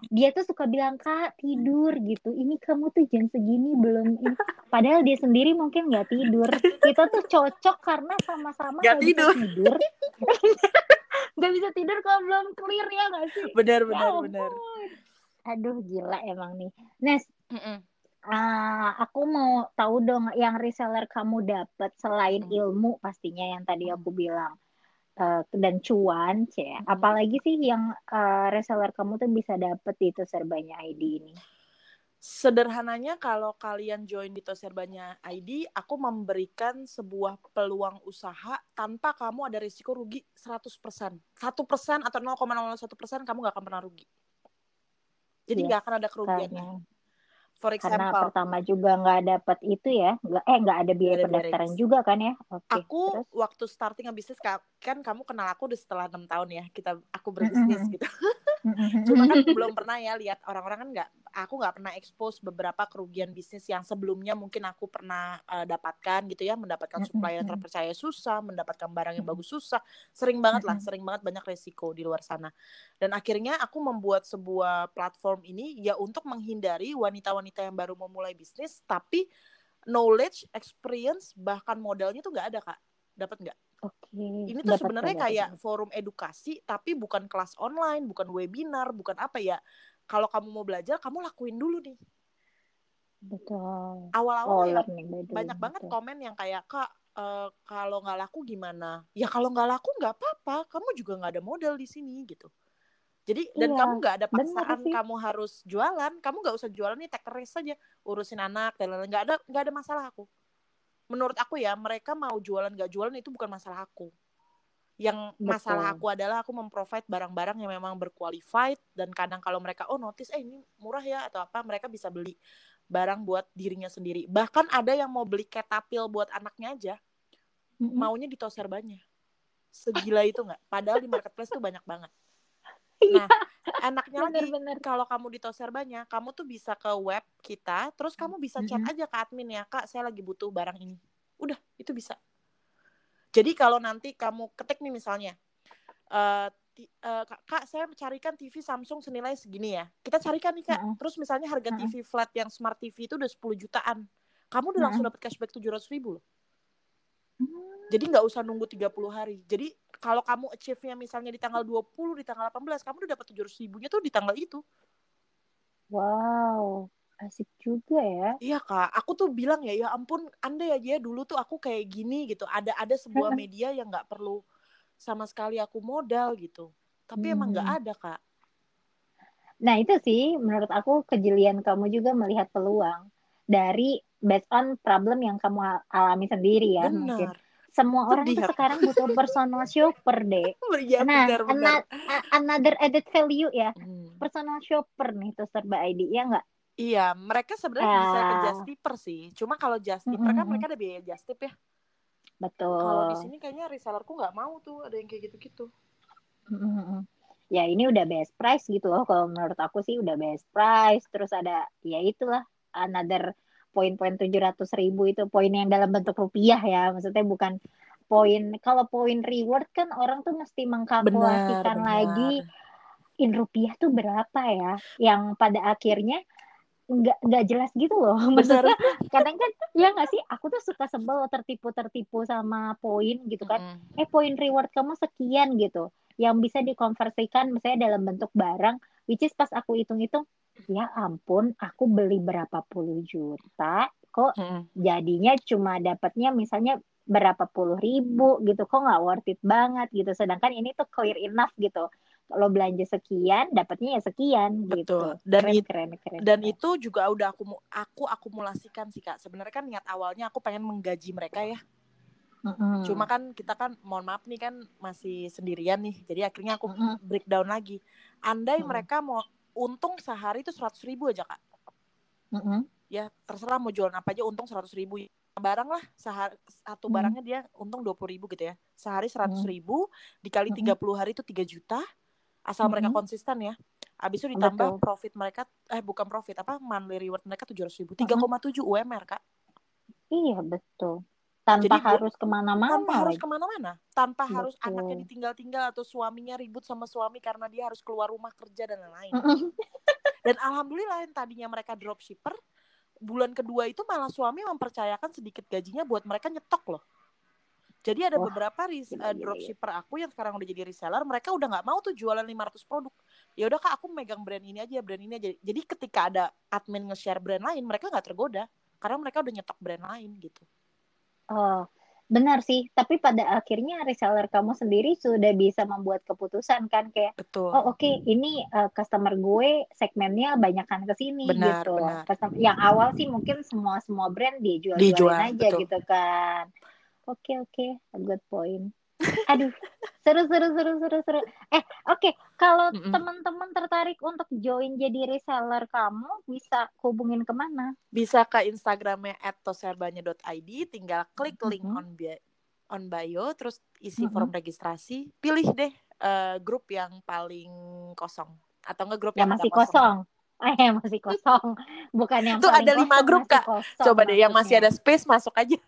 dia tuh suka bilang kak tidur gitu ini kamu tuh jam segini belum ini padahal dia sendiri mungkin nggak tidur kita tuh cocok karena sama-sama Nggak tidur. tidur nggak bisa tidur kalau belum clear ya nggak sih Benar, Ya benar, ampun. benar. aduh gila emang nih Nes Mm-mm. Ah, aku mau tahu dong yang reseller kamu dapat selain Hmm. ilmu pastinya yang tadi aku bilang eh, dan cuan, C. Hmm. Apalagi sih yang eh, reseller kamu tuh bisa dapat itu serbanya ID ini. Sederhananya kalau kalian join di Toserbanya ID, aku memberikan sebuah peluang usaha tanpa kamu ada risiko rugi 100%. 1% atau 0,01% kamu nggak akan pernah rugi. Jadi Yes, nggak akan ada kerugiannya. Karena For karena example, pertama juga nggak dapat itu ya, nggak eh nggak ada biaya pendaftaran juga kan ya? Oke. aku Terus? waktu starting a bisnis ka- kan kamu kenal aku udah setelah enam tahun ya kita aku berbisnis gitu. Cuma kan belum pernah ya lihat orang-orang kan nggak aku nggak pernah expose beberapa kerugian bisnis yang sebelumnya mungkin aku pernah eh, dapatkan gitu ya mendapatkan supplier yang terpercaya susah mendapatkan barang yang bagus susah sering banget lah sering banget banyak resiko di luar sana. Dan akhirnya aku membuat sebuah platform ini ya untuk menghindari wanita-wanita yang baru memulai bisnis tapi knowledge experience bahkan modalnya tuh nggak ada kak. Dapat nggak? Oke. ini tuh sebenarnya kayak forum edukasi tapi bukan kelas online bukan webinar bukan apa ya kalau kamu mau belajar kamu lakuin dulu nih. Betul. awal-awal Oh, doing, banyak banget betul. komen yang kayak kak eh, kalau nggak laku gimana? Ya kalau nggak laku nggak apa-apa kamu juga nggak ada modal di sini gitu. Jadi dan Iya, kamu nggak ada paksaan kamu harus jualan kamu nggak usah jualan nih take risk aja urusin anak dan lain-lain. Nggak ada nggak ada masalah aku. Menurut aku ya mereka mau jualan nggak jualan itu bukan masalah aku yang masalah Betul. aku adalah aku memprovide barang-barang yang memang berqualified dan kadang kalau mereka oh notice eh ini murah ya atau apa mereka bisa beli barang buat dirinya sendiri bahkan ada yang mau beli ketapil buat anaknya aja Mm-mm. maunya di toserbannya segila itu nggak padahal di marketplace tuh banyak banget Iya, nah enaknya lagi bener-bener. kalau kamu di toserbannya kamu tuh bisa ke web kita terus kamu bisa chat Mm-mm. aja ke admin ya kak saya lagi butuh barang ini udah itu bisa jadi kalau nanti kamu ketik nih misalnya eh, ti- eh, kak, kak saya carikan TV Samsung senilai segini ya kita carikan nih kak Mm-mm. terus misalnya harga Mm-mm. TV flat yang smart TV itu udah 10 jutaan kamu udah langsung dapat cashback 700 ribu loh Hmm. jadi nggak usah nunggu 30 hari. Jadi kalau kamu achieve-nya misalnya di tanggal 20, di tanggal 18, kamu udah dapat 700 ribunya tuh di tanggal itu. Wow, asik juga ya. Iya kak, aku tuh bilang ya, ya ampun, anda ya ya dulu tuh aku kayak gini gitu. Ada ada sebuah media yang nggak perlu sama sekali aku modal gitu. Tapi emang nggak Hmm. ada kak. Nah, itu sih menurut aku kejelian kamu juga melihat peluang dari based on problem yang kamu al- alami sendiri ya mungkin. Benar. Semua orang Sedih tuh sekarang butuh personal shopper deh. Iya Nah, benar benar. another added value ya, Hmm. personal shopper nih tuh serba ID ya nggak? Iya, mereka sebenarnya bisa ke Ah. just tipper sih. Cuma kalau just tipper kan mereka ada biaya just tip ya. Betul. Kalau di sini kayaknya resellerku nggak mau tuh ada yang kayak gitu-gitu. Ya ini udah best price gitu loh. Kalau menurut aku sih udah best price. Terus ada ya itulah another poin-poin tujuh ratus ribu itu poin yang dalam bentuk rupiah ya. Maksudnya bukan poin. Kalau poin reward kan orang tuh mesti mengkalkulasikan lagi in rupiah tuh berapa ya. Yang pada akhirnya nggak nggak jelas gitu loh. Maksudnya kadang kan ya nggak sih. Aku tuh suka sebel tertipu tertipu sama poin gitu kan Mm-mm. eh poin reward kamu sekian gitu yang bisa dikonversikan misalnya dalam bentuk barang which is pas aku hitung-hitung ya ampun aku beli berapa puluh juta kok Mm-mm. jadinya cuma dapatnya misalnya berapa puluh ribu gitu kok nggak worth it banget gitu sedangkan ini tuh clear enough gitu lo belanja sekian dapatnya ya sekian Betul. gitu Dan keren, it- keren keren dan keren. itu juga udah aku aku akumulasikan sih kak sebenarnya kan niat awalnya aku pengen menggaji mereka ya Mm-mm. cuma kan kita kan mohon maaf nih kan masih sendirian nih jadi akhirnya aku Mm-mm. breakdown lagi andai Mm-mm. mereka mau untung sehari itu seratus ribu aja kak Mm-mm. ya terserah mau jualan apa aja untung seratus ribu barang lah sehari satu barangnya dia untung dua puluh ribu gitu ya sehari seratus ribu dikali tiga puluh hari itu tiga juta asal mereka Hmm. konsisten ya. Abis itu ditambah Betul. profit mereka eh bukan profit apa monthly reward mereka tujuh ratus ribu. Hmm. tiga koma tujuh UMR kak. Iya betul. Tanpa Jadi harus ke mana-mana tanpa harus ke mana-mana. Tanpa harus Betul. anaknya ditinggal-tinggal atau suaminya ribut sama suami karena dia harus keluar rumah kerja dan lain-lain. Dan alhamdulillah yang tadinya mereka dropshipper bulan kedua itu malah suami mempercayakan sedikit gajinya buat mereka nyetok loh jadi ada Wah, beberapa gila, dropshipper aku yang sekarang udah jadi reseller mereka udah nggak mau tuh jualan 500 produk ya udah kak aku megang brand ini aja brand ini aja jadi ketika ada admin nge-share brand lain mereka nggak tergoda karena mereka udah nyetok brand lain gitu Oh, benar sih. Tapi pada akhirnya reseller kamu sendiri sudah bisa membuat keputusan kan kayak, betul oh oke ini uh, customer gue segmennya banyakkan ke sini gitu. benar. Yang awal sih mungkin semua semua brand dijual Dijual, aja betul. gitu kan. Oke oke, a good point. Aduh, seru seru seru seru seru. Eh, oke, kalau Mm-mm. teman-teman tertarik untuk join jadi reseller kamu bisa hubungin ke mana? bisa ke Instagramnya @toserbanya.id tinggal klik link Mhm. on bi- on bio terus isi Mhm. form registrasi pilih deh eh, grup yang paling kosong atau enggak grup yang yang, masih kosong. kosong. Eh, masih kosong. Bukan yang Tuh paling ada lima grup, Kak. kosong coba deh yang masih ada space masuk aja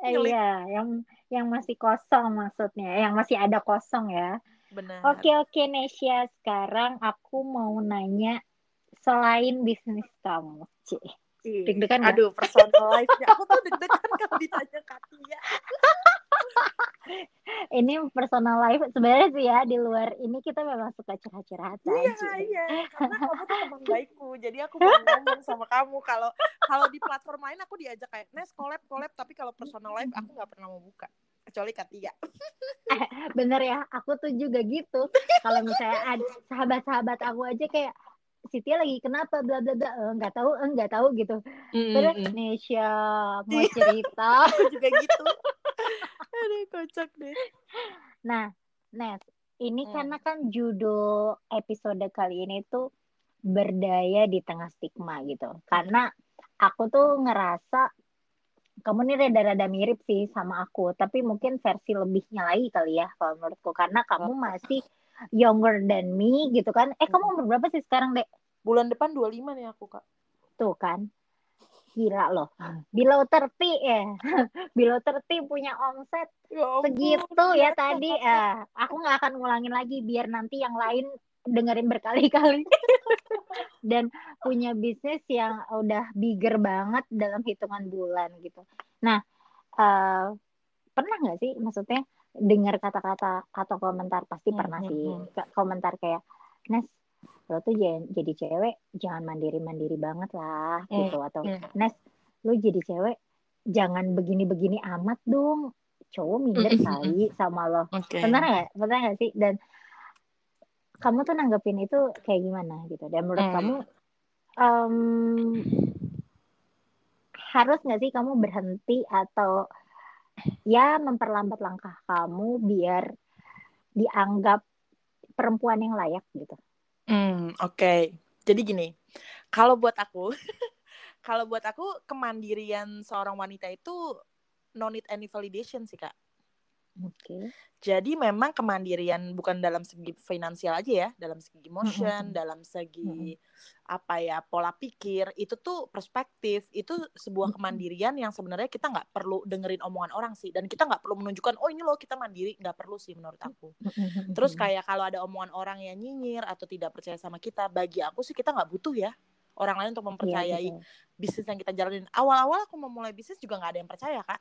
Eh, iya, yang yang masih kosong maksudnya, yang masih ada kosong ya. benar Oke, oke, Nesya. Sekarang aku mau nanya selain bisnis kamu, Cik. Ih, deg-degan aduh personal life-nya aku tuh deg-degan kalau ditanya Katia Ini personal life sebenarnya sih ya di luar ini kita memang suka curhat-curhat Iya, aja. iya. Karena kamu tuh teman baikku. Jadi aku mau ngomong sama kamu kalau kalau di platform lain aku diajak kayak Nes collab collab tapi kalau personal life aku nggak pernah mau buka. Kecuali Katia. Bener ya, aku tuh juga gitu. Kalau misalnya ada sahabat-sahabat aku aja kayak Siti lagi kenapa bla bla bla Eh, nggak tahu eh, nggak tahu gitu. Padahal Mm-mm. Nesya mau cerita. Aku juga gitu. Aduh, kocak deh. Nah, Nes, ini Hmm. karena kan judul episode kali ini tuh berdaya di tengah stigma gitu. Karena aku tuh ngerasa kamu nih rada-rada mirip sih sama aku, tapi mungkin versi lebihnya lagi kali ya kalau menurutku karena kamu masih younger than me gitu kan. Eh, kamu umur berapa sih sekarang, Dek? Bulan depan 25 nih aku, Kak. Tuh kan. Gila loh. Below 30 ya. Below 30 punya omset Ya ampun, segitu ya biasa. tadi eh aku nggak akan ngulangin lagi biar nanti yang lain dengerin berkali-kali dan punya bisnis yang udah bigger banget dalam hitungan bulan gitu nah eh, pernah nggak sih maksudnya dengar kata-kata atau komentar pasti pernah sih hmm. Komentar kayak Nes lo tuh jadi cewek jangan mandiri-mandiri banget lah Hmm, gitu atau hmm. Nes lo jadi cewek jangan begini-begini amat dong cowok minder Mm, mm, mm, kali sama lo Oke. benar nggak benar nggak sih dan kamu tuh nanggepin itu kayak gimana gitu dan menurut Hmm. kamu em, harus nggak sih kamu berhenti atau ya memperlambat langkah kamu biar dianggap perempuan yang layak gitu Hmm, oke. Jadi gini, kalau buat aku, kalau buat aku kemandirian seorang wanita itu no need any validation sih kak. Oke Jadi memang kemandirian bukan dalam segi finansial aja ya, dalam segi emotion, Mm-mm. dalam segi apa ya pola pikir itu tuh perspektif itu sebuah kemandirian yang sebenarnya kita nggak perlu dengerin omongan orang sih dan kita nggak perlu menunjukkan oh ini loh kita mandiri nggak perlu sih menurut aku. Terus kayak kalau ada omongan orang yang nyinyir atau tidak percaya sama kita, bagi aku sih kita nggak butuh ya orang lain untuk Iya, mempercayai betul. bisnis yang kita jalanin. Awal-awal aku memulai bisnis juga nggak ada yang percaya kak.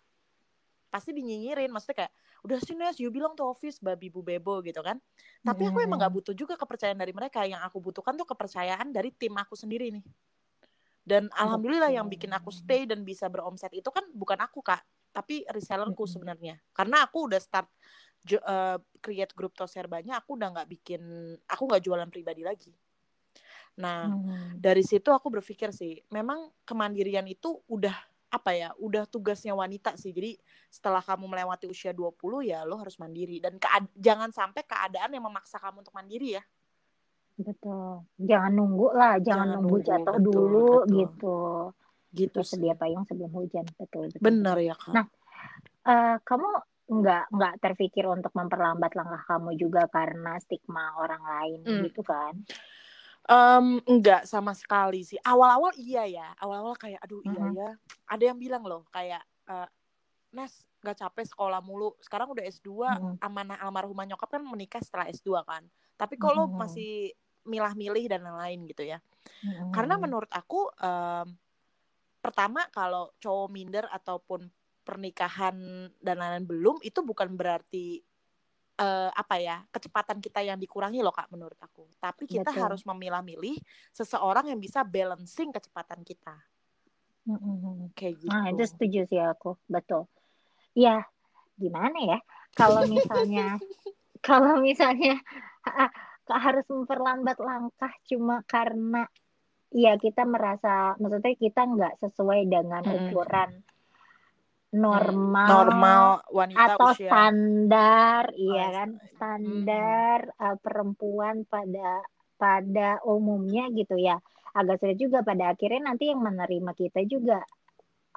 Pasti dinyinyirin, maksudnya kayak udah sih Nes, you bilang tuh office babi bu bebo gitu kan. Tapi aku emang nggak butuh juga kepercayaan dari mereka. Yang aku butuhkan tuh kepercayaan dari tim aku sendiri nih. Dan alhamdulillah yang bikin aku stay dan bisa beromset itu kan bukan aku kak, tapi resellerku sebenarnya. Karena aku udah start uh, create grup Toserbanya aku udah nggak bikin aku nggak jualan pribadi lagi nah hmm. dari situ aku berpikir sih memang kemandirian itu udah apa ya udah tugasnya wanita sih. Jadi setelah kamu melewati usia 20 ya lo harus mandiri. Dan jangan sampai keadaan yang memaksa kamu untuk mandiri ya. Betul. Jangan nunggu lah jangan, jangan nunggu, nunggu. jatuh betul, dulu betul. gitu. Gitu sedia payung sebelum hujan. Betul betul. Benar ya kak. Nah uh, kamu nggak nggak terpikir untuk memperlambat langkah kamu juga karena stigma orang lain hmm. gitu kan? Um, enggak sama sekali sih. Awal-awal iya ya. Awal-awal kayak aduh iya mm-hmm. ya. Ada yang bilang loh kayak uh, Nes nggak capek sekolah mulu. Sekarang udah S2, mm-hmm. amanah almarhumah nyokap kan menikah setelah S2 kan. Tapi kalau mm-hmm. masih milah-milih dan lain-lain gitu ya. Mm-hmm. Karena menurut aku um, pertama kalau cowok minder ataupun pernikahan dan lain-lain belum itu bukan berarti uh, apa ya kecepatan kita yang dikurangi loh kak menurut aku. Tapi kita betul. harus memilah-milih seseorang yang bisa balancing kecepatan kita. Mm-hmm. kayak gitu. nah itu setuju sih aku. Betul. Ya gimana ya? Kalau misalnya kalau misalnya harus memperlambat langkah cuma karena ya kita merasa maksudnya kita nggak sesuai dengan ukuran normal normal wanita atau usia. standar oh, iya kan standar hmm. uh, perempuan pada pada umumnya gitu ya agak sulit juga pada akhirnya nanti yang menerima kita juga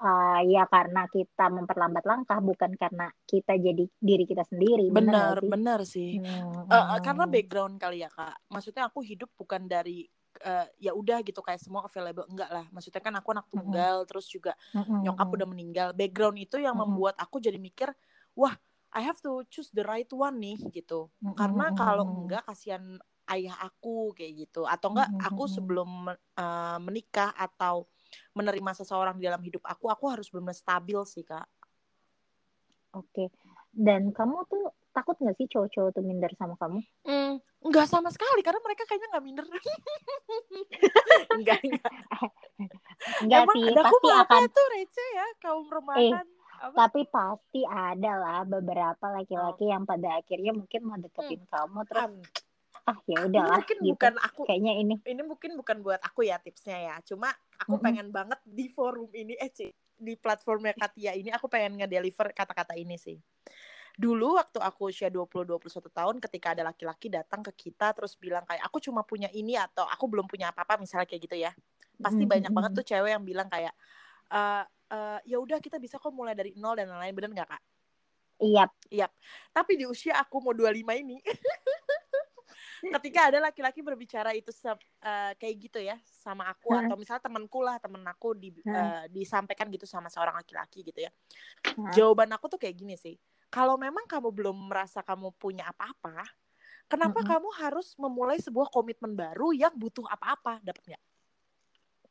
uh, ya karena kita memperlambat langkah bukan karena kita jadi diri kita sendiri benar benar sih, sih. Hmm. Uh, karena background kali ya kak maksudnya aku hidup bukan dari uh, ya udah gitu kayak semua available enggak lah maksudnya kan aku anak tunggal mm -hmm. terus juga mm -hmm. nyokap udah meninggal background itu yang mm -hmm. membuat aku jadi mikir wah I have to choose the right one nih gitu mm -hmm. karena kalau enggak kasihan ayah aku kayak gitu atau enggak mm -hmm. aku sebelum uh, menikah atau menerima seseorang di dalam hidup aku aku harus benar-benar stabil sih kak oke okay. dan kamu tuh takut nggak sih cowok-cowok tuh minder sama kamu? Mm, nggak sama sekali karena mereka kayaknya nggak minder. enggak enggak. enggak Emang sih, pasti akan tuh receh ya kaum rumahan. Eh, tapi pasti ada lah beberapa laki-laki oh. yang pada akhirnya mungkin mau deketin hmm. kamu terus um, ah ya udahlah mungkin gitu. bukan aku kayaknya ini ini mungkin bukan buat aku ya tipsnya ya cuma aku mm -hmm. pengen banget di forum ini eh di platformnya Katia ini aku pengen ngedeliver kata-kata ini sih dulu waktu aku usia 20 21 tahun ketika ada laki-laki datang ke kita terus bilang kayak aku cuma punya ini atau aku belum punya apa-apa misalnya kayak gitu ya pasti mm-hmm. banyak banget tuh cewek yang bilang kayak uh, uh, ya udah kita bisa kok mulai dari nol dan lain-lain bener nggak kak Iya. Iya. Tapi di usia aku mau 25 ini ketika ada laki-laki berbicara itu uh, kayak gitu ya sama aku hmm. atau misalnya temanku lah temen aku di, hmm. uh, disampaikan gitu sama seorang laki-laki gitu ya hmm. jawaban aku tuh kayak gini sih kalau memang kamu belum merasa kamu punya apa-apa, kenapa mm -hmm. kamu harus memulai sebuah komitmen baru yang butuh apa-apa? Dapat nggak?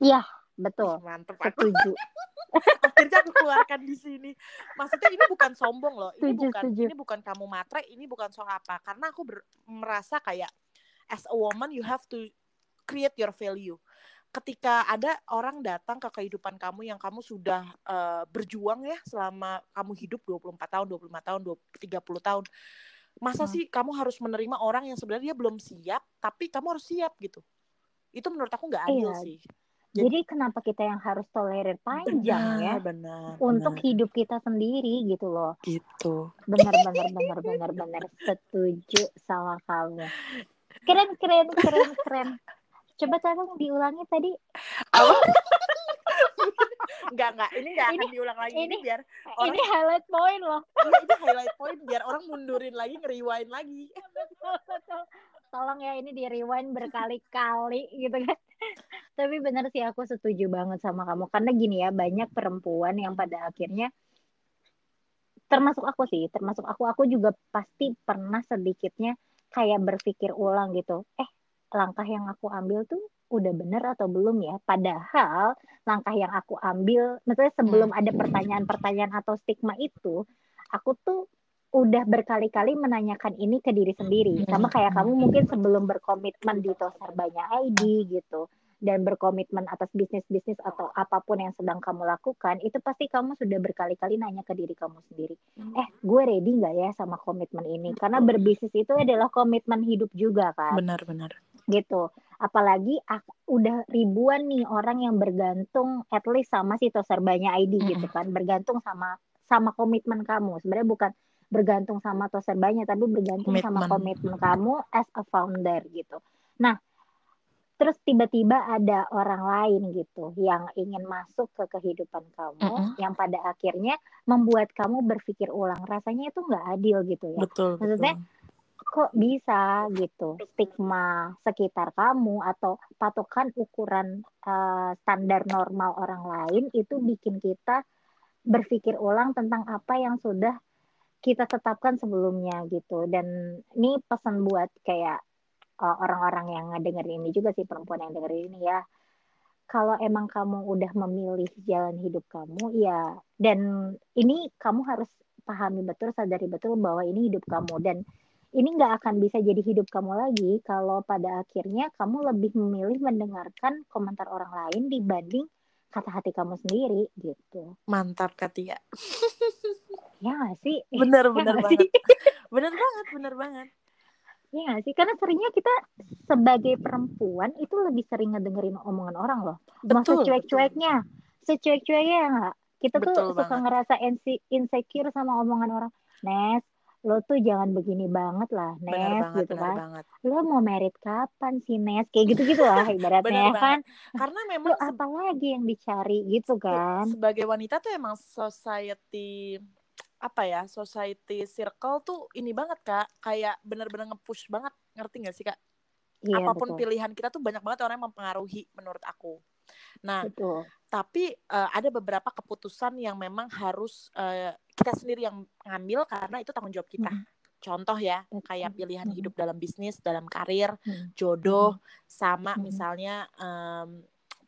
Iya, betul. Mantep. Setuju. Akhirnya aku keluarkan di sini. Maksudnya ini bukan sombong loh. Ini setuju, bukan setuju. ini bukan kamu matre, ini bukan soal apa. Karena aku merasa kayak as a woman you have to create your value ketika ada orang datang ke kehidupan kamu yang kamu sudah uh, berjuang ya selama kamu hidup 24 tahun, 25 tahun, 20, 30 tahun. Masa hmm. sih kamu harus menerima orang yang sebenarnya dia belum siap, tapi kamu harus siap gitu. Itu menurut aku nggak adil iya. sih. Jadi, Jadi kenapa kita yang harus tolerir panjang benar, ya? Benar. Untuk benar. hidup kita sendiri gitu loh. Gitu. Benar benar benar benar benar setuju sama kamu. Keren keren keren keren. Coba tolong diulangi tadi. Oh. enggak enggak ini enggak akan diulang lagi. Ini, ini biar orang ini highlight point loh. Ini, ini highlight point biar orang mundurin lagi ngeriwain lagi. Tolong ya ini di rewind berkali-kali gitu kan. Tapi benar sih aku setuju banget sama kamu. Karena gini ya banyak perempuan yang pada akhirnya termasuk aku sih termasuk aku aku juga pasti pernah sedikitnya kayak berpikir ulang gitu. Eh langkah yang aku ambil tuh udah bener atau belum ya? Padahal langkah yang aku ambil, maksudnya sebelum hmm. ada pertanyaan-pertanyaan atau stigma itu, aku tuh udah berkali-kali menanyakan ini ke diri sendiri. Hmm. Sama kayak kamu mungkin sebelum berkomitmen di Tosar Banyak ID gitu. Dan berkomitmen atas bisnis-bisnis atau apa pun yang sedang kamu lakukan, itu pasti kamu sudah berkali-kali nanya ke diri kamu sendiri, Hmm. eh gue ready nggak ya sama komitmen ini? Karena berbisnis itu adalah komitmen hidup juga kan, Benar-benar. gitu. Apalagi ak- udah ribuan nih orang yang bergantung at least sama si Toserbanya ID gitu Mm-mm. kan, bergantung sama sama komitmen kamu. Sebenarnya bukan bergantung sama Toserbanya, tapi bergantung sama Komitmen. komitmen kamu as a founder gitu. Nah, terus tiba-tiba ada orang lain gitu yang ingin masuk ke kehidupan kamu Mm-mm. yang pada akhirnya membuat kamu berpikir ulang. Rasanya itu nggak adil gitu ya. Betul, Maksudnya, betul. kok bisa? gitu. Stigma sekitar kamu atau patokan ukuran eh, standar normal orang lain itu bikin kita berpikir ulang tentang apa yang sudah kita tetapkan sebelumnya gitu. Dan ini pesan buat kayak uh, orang-orang yang ngedengerin ini juga sih perempuan yang dengerin ini ya kalau emang kamu udah memilih jalan hidup kamu ya dan ini kamu harus pahami betul sadari betul bahwa ini hidup kamu dan ini nggak akan bisa jadi hidup kamu lagi kalau pada akhirnya kamu lebih memilih mendengarkan komentar orang lain dibanding kata hati kamu sendiri gitu Mantap, Katia. ya nggak sih Bener, Ya bener banget. sih? Bener banget, bener banget. Iya sih? Karena seringnya kita sebagai perempuan itu lebih sering ngedengerin omongan orang loh. Betul, betul. secuek-cueknya, secuek-cueknya ya nggak? Kita tuh Betul suka banget. ngerasa insi- insecure sama omongan orang. Nes, lo tuh jangan begini banget lah, Bener Nes, banget, gitu bener kan. banget. Lo mau merit kapan sih, Nes? Kayak gitu-gitu lah Bener ibaratnya ya kan. Karena Lo memang se- apa lagi yang dicari gitu se- kan? sebagai wanita tuh emang society apa ya society circle tuh ini banget kak. Kayak bener-bener nge-push banget. Ngerti gak sih kak? Iya apa pun betul, pilihan kita tuh banyak banget orang yang mempengaruhi menurut aku. Nah betul. tapi eh, ada beberapa keputusan yang memang harus eh, kita sendiri yang ngambil karena itu tanggung jawab kita. Mm-mm. contoh ya kayak pilihan hidup dalam bisnis dalam karir jodoh sama misalnya em,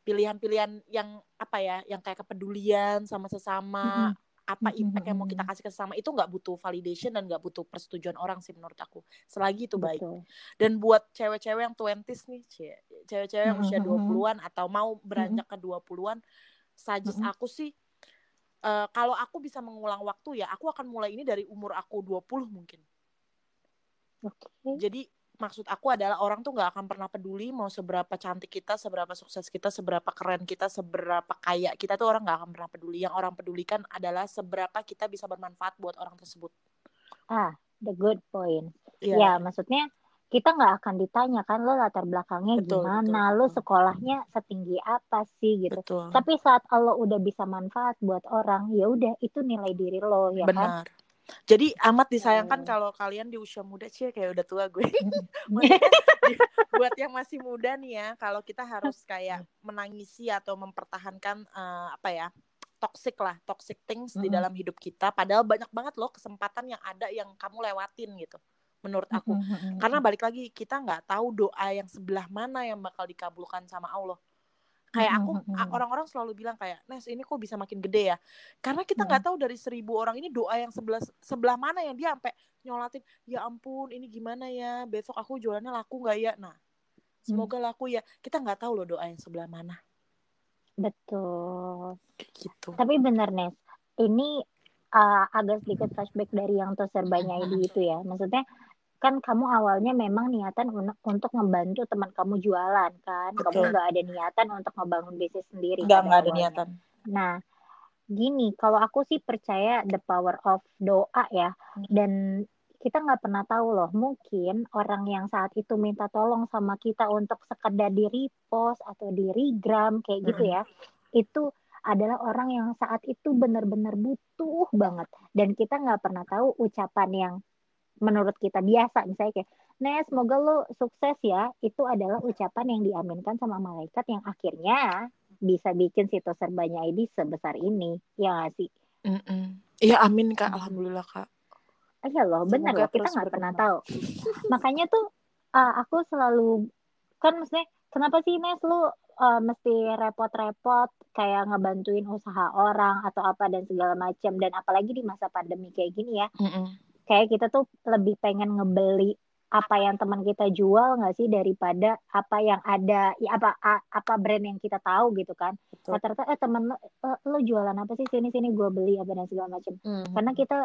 pilihan-pilihan yang apa ya yang kayak kepedulian sama sesama. Apa impact yang mau kita kasih ke sesama itu nggak butuh validation dan nggak butuh persetujuan orang sih menurut aku selagi itu baik Betul. dan buat cewek-cewek yang 20s nih cewek-cewek yang usia Mm-mm. 20-an atau mau beranjak ke 20-an suggest aku sih eh, kalau aku bisa mengulang waktu ya aku akan mulai ini dari umur aku 20 mungkin Oke. jadi maksud aku adalah orang tuh nggak akan pernah peduli mau seberapa cantik kita, seberapa sukses kita, seberapa keren kita, seberapa kaya kita tuh orang nggak akan pernah peduli. Yang orang pedulikan adalah seberapa kita bisa bermanfaat buat orang tersebut. Ah, the good point. Iya, Ya, maksudnya kita nggak akan ditanya kan lo latar belakangnya Betul, gimana, betul, lo sekolahnya setinggi apa sih gitu. betul. Tapi saat lo udah bisa manfaat buat orang, ya udah itu nilai diri lo ya kan. Jadi amat disayangkan Oh. kalau kalian di usia muda sih kayak udah tua gue. Di- buat yang masih muda nih ya, kalau kita harus kayak menangisi atau mempertahankan eh, apa ya? toxic lah, toxic things di Mm-mm. dalam hidup kita. Padahal banyak banget loh kesempatan yang ada yang kamu lewatin gitu. Menurut aku. Mm-mm. Karena balik lagi kita nggak tahu doa yang sebelah mana yang bakal dikabulkan sama Allah. Kayak aku Mm-mm. a- orang-orang selalu bilang kayak Nes ini kok bisa makin gede ya? Karena kita nggak tahu dari seribu orang ini doa yang sebelah sebelah mana yang dia sampai nyolatin ya ampun ini gimana ya? Besok aku jualannya laku nggak ya? Nah semoga laku ya. Kita nggak tahu loh doa yang sebelah mana. Betul. Gitu. Tapi bener Nes, ini uh, agak sedikit flashback dari yang terserbanya itu ya. Maksudnya kan kamu awalnya memang niatan un- untuk membantu teman kamu jualan kan. Kamu Betul. nggak ada niatan untuk ngebangun bisnis sendiri nggak nggak ada awalnya. niatan Nah, gini, kalau aku sih percaya the power of doa ya. Dan kita nggak pernah tahu loh, mungkin orang yang saat itu minta tolong sama kita untuk sekedar di repost atau di regram kayak gitu ya, itu adalah orang yang saat itu benar-benar butuh banget. Dan kita nggak pernah tahu ucapan yang menurut kita biasa, misalnya kayak, Nes, semoga lo sukses ya. Itu adalah ucapan yang diaminkan sama malaikat yang akhirnya bisa bikin situs serbanya ID sebesar ini. Ya nggak sih? Iya amin kak Mm. alhamdulillah kak Iya loh, bener loh. Kita nggak pernah tahu. Makanya tuh uh, aku selalu kan maksudnya kenapa sih Nes lu uh, mesti repot-repot kayak ngebantuin usaha orang atau apa dan segala macam dan apalagi di masa pandemi kayak gini ya Mm-mm. Kayak kita tuh lebih pengen ngebeli apa yang teman kita jual nggak sih daripada apa yang ada ya apa apa brand yang kita tahu gitu kan. Rata-rata eh temen lo, eh, lo jualan apa sih? Sini sini gue beli apa dan segala macam. Mm-hmm. karena kita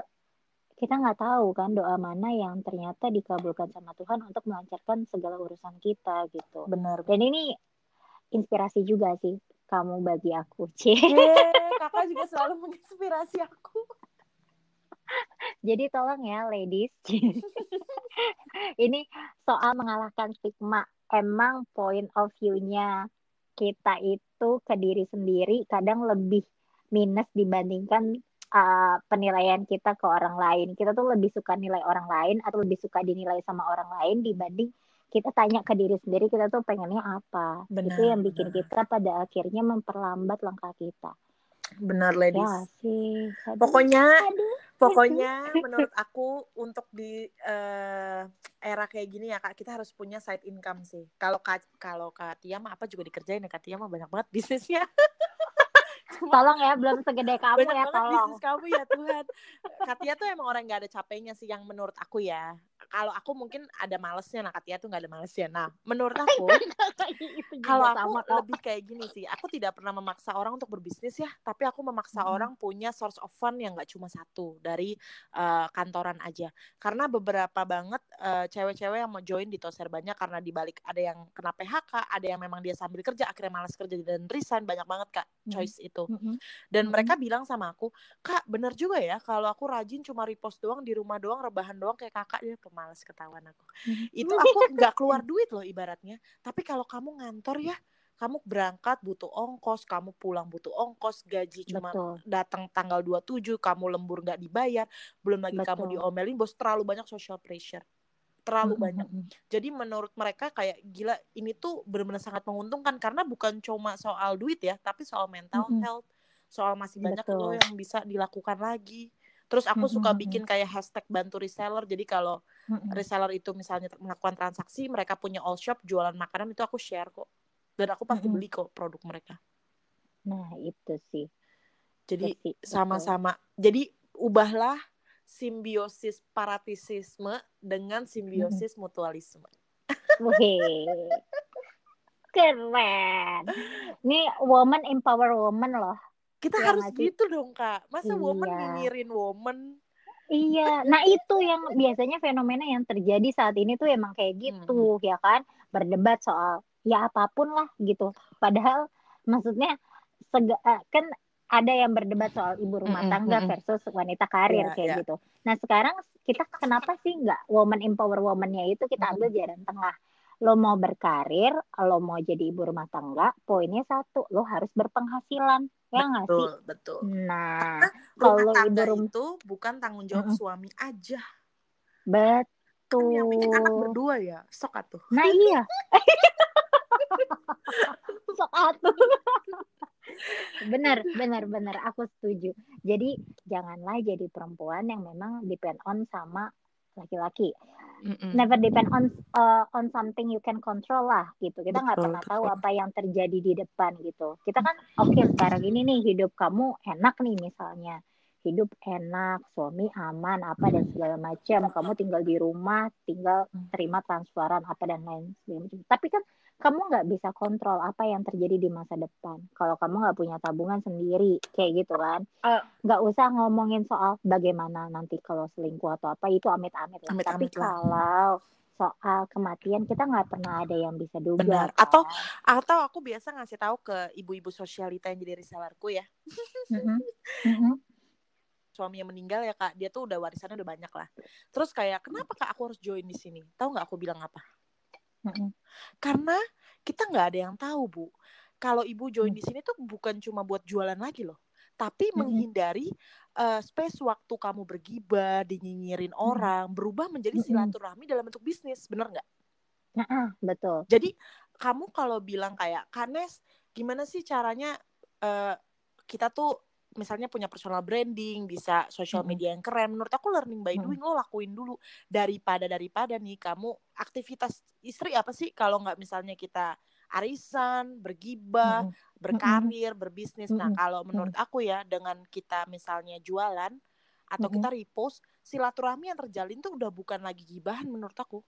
kita nggak tahu kan doa mana yang ternyata dikabulkan sama Tuhan untuk melancarkan segala urusan kita gitu. Benar. Dan ini inspirasi juga sih kamu bagi aku cie kakak juga selalu menginspirasi aku jadi tolong ya ladies. Ini soal mengalahkan stigma. Emang point of view-nya kita itu ke diri sendiri kadang lebih minus dibandingkan uh, penilaian kita ke orang lain. Kita tuh lebih suka nilai orang lain atau lebih suka dinilai sama orang lain dibanding kita tanya ke diri sendiri kita tuh pengennya apa. Benar, itu yang bikin benar. kita pada akhirnya memperlambat langkah kita. Benar, ladies. Ya sih. Aduh, Pokoknya aduh pokoknya menurut aku untuk di uh, era kayak gini ya kak kita harus punya side income sih. Kalau kak kalau kak Tia mah apa juga dikerjain ya kak Tia mah banyak banget bisnisnya. Tolong ya belum segede kamu banyak ya tolong. bisnis kamu ya Tuhan. Katia tuh emang orang nggak ada capeknya sih yang menurut aku ya kalau aku mungkin ada malesnya nah Katia tuh nggak ada malesnya nah menurut aku kalau aku sama, lebih kayak gini sih aku tidak pernah memaksa orang untuk berbisnis ya tapi aku memaksa hmm. orang punya source of fund yang nggak cuma satu dari uh, kantoran aja karena beberapa banget uh, cewek-cewek yang mau join di Toser banyak karena dibalik ada yang kena PHK ada yang memang dia sambil kerja akhirnya malas kerja dan resign banyak banget kak choice hmm. itu hmm. dan hmm. mereka bilang sama aku kak bener juga ya kalau aku rajin cuma repost doang di rumah doang rebahan doang kayak kakak dia pemalas ketahuan aku hmm. itu aku nggak keluar duit loh ibaratnya tapi kalau kamu ngantor ya kamu berangkat butuh ongkos, kamu pulang butuh ongkos, gaji cuma datang tanggal 27, kamu lembur nggak dibayar, belum lagi Betul. kamu diomelin bos terlalu banyak social pressure. Terlalu mm -hmm. banyak. Jadi menurut mereka kayak gila ini tuh benar-benar sangat menguntungkan karena bukan cuma soal duit ya, tapi soal mental mm -hmm. health, soal masih banyak Betul. loh yang bisa dilakukan lagi. Terus aku mm -hmm. suka bikin kayak hashtag bantu reseller. Jadi kalau reseller itu misalnya melakukan transaksi, mereka punya all shop jualan makanan itu aku share kok. Dan aku pasti beli kok produk mereka. Nah, itu sih. Jadi sama-sama. Jadi ubahlah simbiosis paratisisme dengan simbiosis mm -hmm. mutualisme. Keren. Ini woman empower woman loh kita harus masih... gitu dong kak masa iya. woman nyinyirin woman Iya, nah itu yang biasanya fenomena yang terjadi saat ini tuh emang kayak gitu, hmm. ya kan? Berdebat soal ya apa pun lah gitu. Padahal maksudnya sega, eh, kan ada yang berdebat soal ibu rumah tangga versus wanita karir yeah, kayak yeah. gitu. Nah sekarang kita kenapa sih nggak woman empower womannya itu kita ambil jalan tengah lo mau berkarir, lo mau jadi ibu rumah tangga, poinnya satu, lo harus berpenghasilan, ya nggak sih? Betul, betul. Nah, kalau ibu rumah itu bukan tanggung jawab mm -hmm. suami aja. Betul. Kan yang bikin anak berdua ya, sok atuh. Nah iya. sok atuh. benar, benar, benar. Aku setuju. Jadi janganlah jadi perempuan yang memang depend on sama laki-laki. Mm-mm. Never depend on uh, on something you can control lah gitu. Kita nggak pernah betul. tahu apa yang terjadi di depan gitu. Kita kan oke okay, sekarang ini nih hidup kamu enak nih misalnya hidup enak, suami aman apa dan segala macam. Kamu tinggal di rumah, tinggal terima transferan apa dan lain sebagainya. Tapi kan kamu nggak bisa kontrol apa yang terjadi di masa depan. Kalau kamu nggak punya tabungan sendiri, kayak gitu kan, uh, nggak usah ngomongin soal bagaimana nanti kalau selingkuh atau apa itu amit-amit lah. Amit Tapi lah. kalau soal kematian kita nggak pernah ada yang bisa duga. Benar. Kan? Atau atau aku biasa ngasih tahu ke ibu-ibu sosialita yang jadi resellerku ya. Mm-hmm. Mm-hmm. Suami yang meninggal ya kak, dia tuh udah warisannya udah banyak lah. Terus kayak kenapa kak aku harus join di sini? Tahu nggak aku bilang apa? Karena kita nggak ada yang tahu bu. Kalau ibu join di sini tuh bukan cuma buat jualan lagi loh, tapi menghindari uh, space waktu kamu bergibah, dinyinyirin orang, berubah menjadi silaturahmi dalam bentuk bisnis, bener nggak? Betul. Jadi kamu kalau bilang kayak Kanes, gimana sih caranya uh, kita tuh misalnya punya personal branding, bisa social media yang keren. Menurut aku learning by doing lo lakuin dulu daripada daripada nih kamu aktivitas istri apa sih kalau nggak misalnya kita arisan, bergibah, berkarir, berbisnis. Nah, kalau menurut aku ya dengan kita misalnya jualan atau kita repost, silaturahmi yang terjalin tuh udah bukan lagi gibahan menurut aku.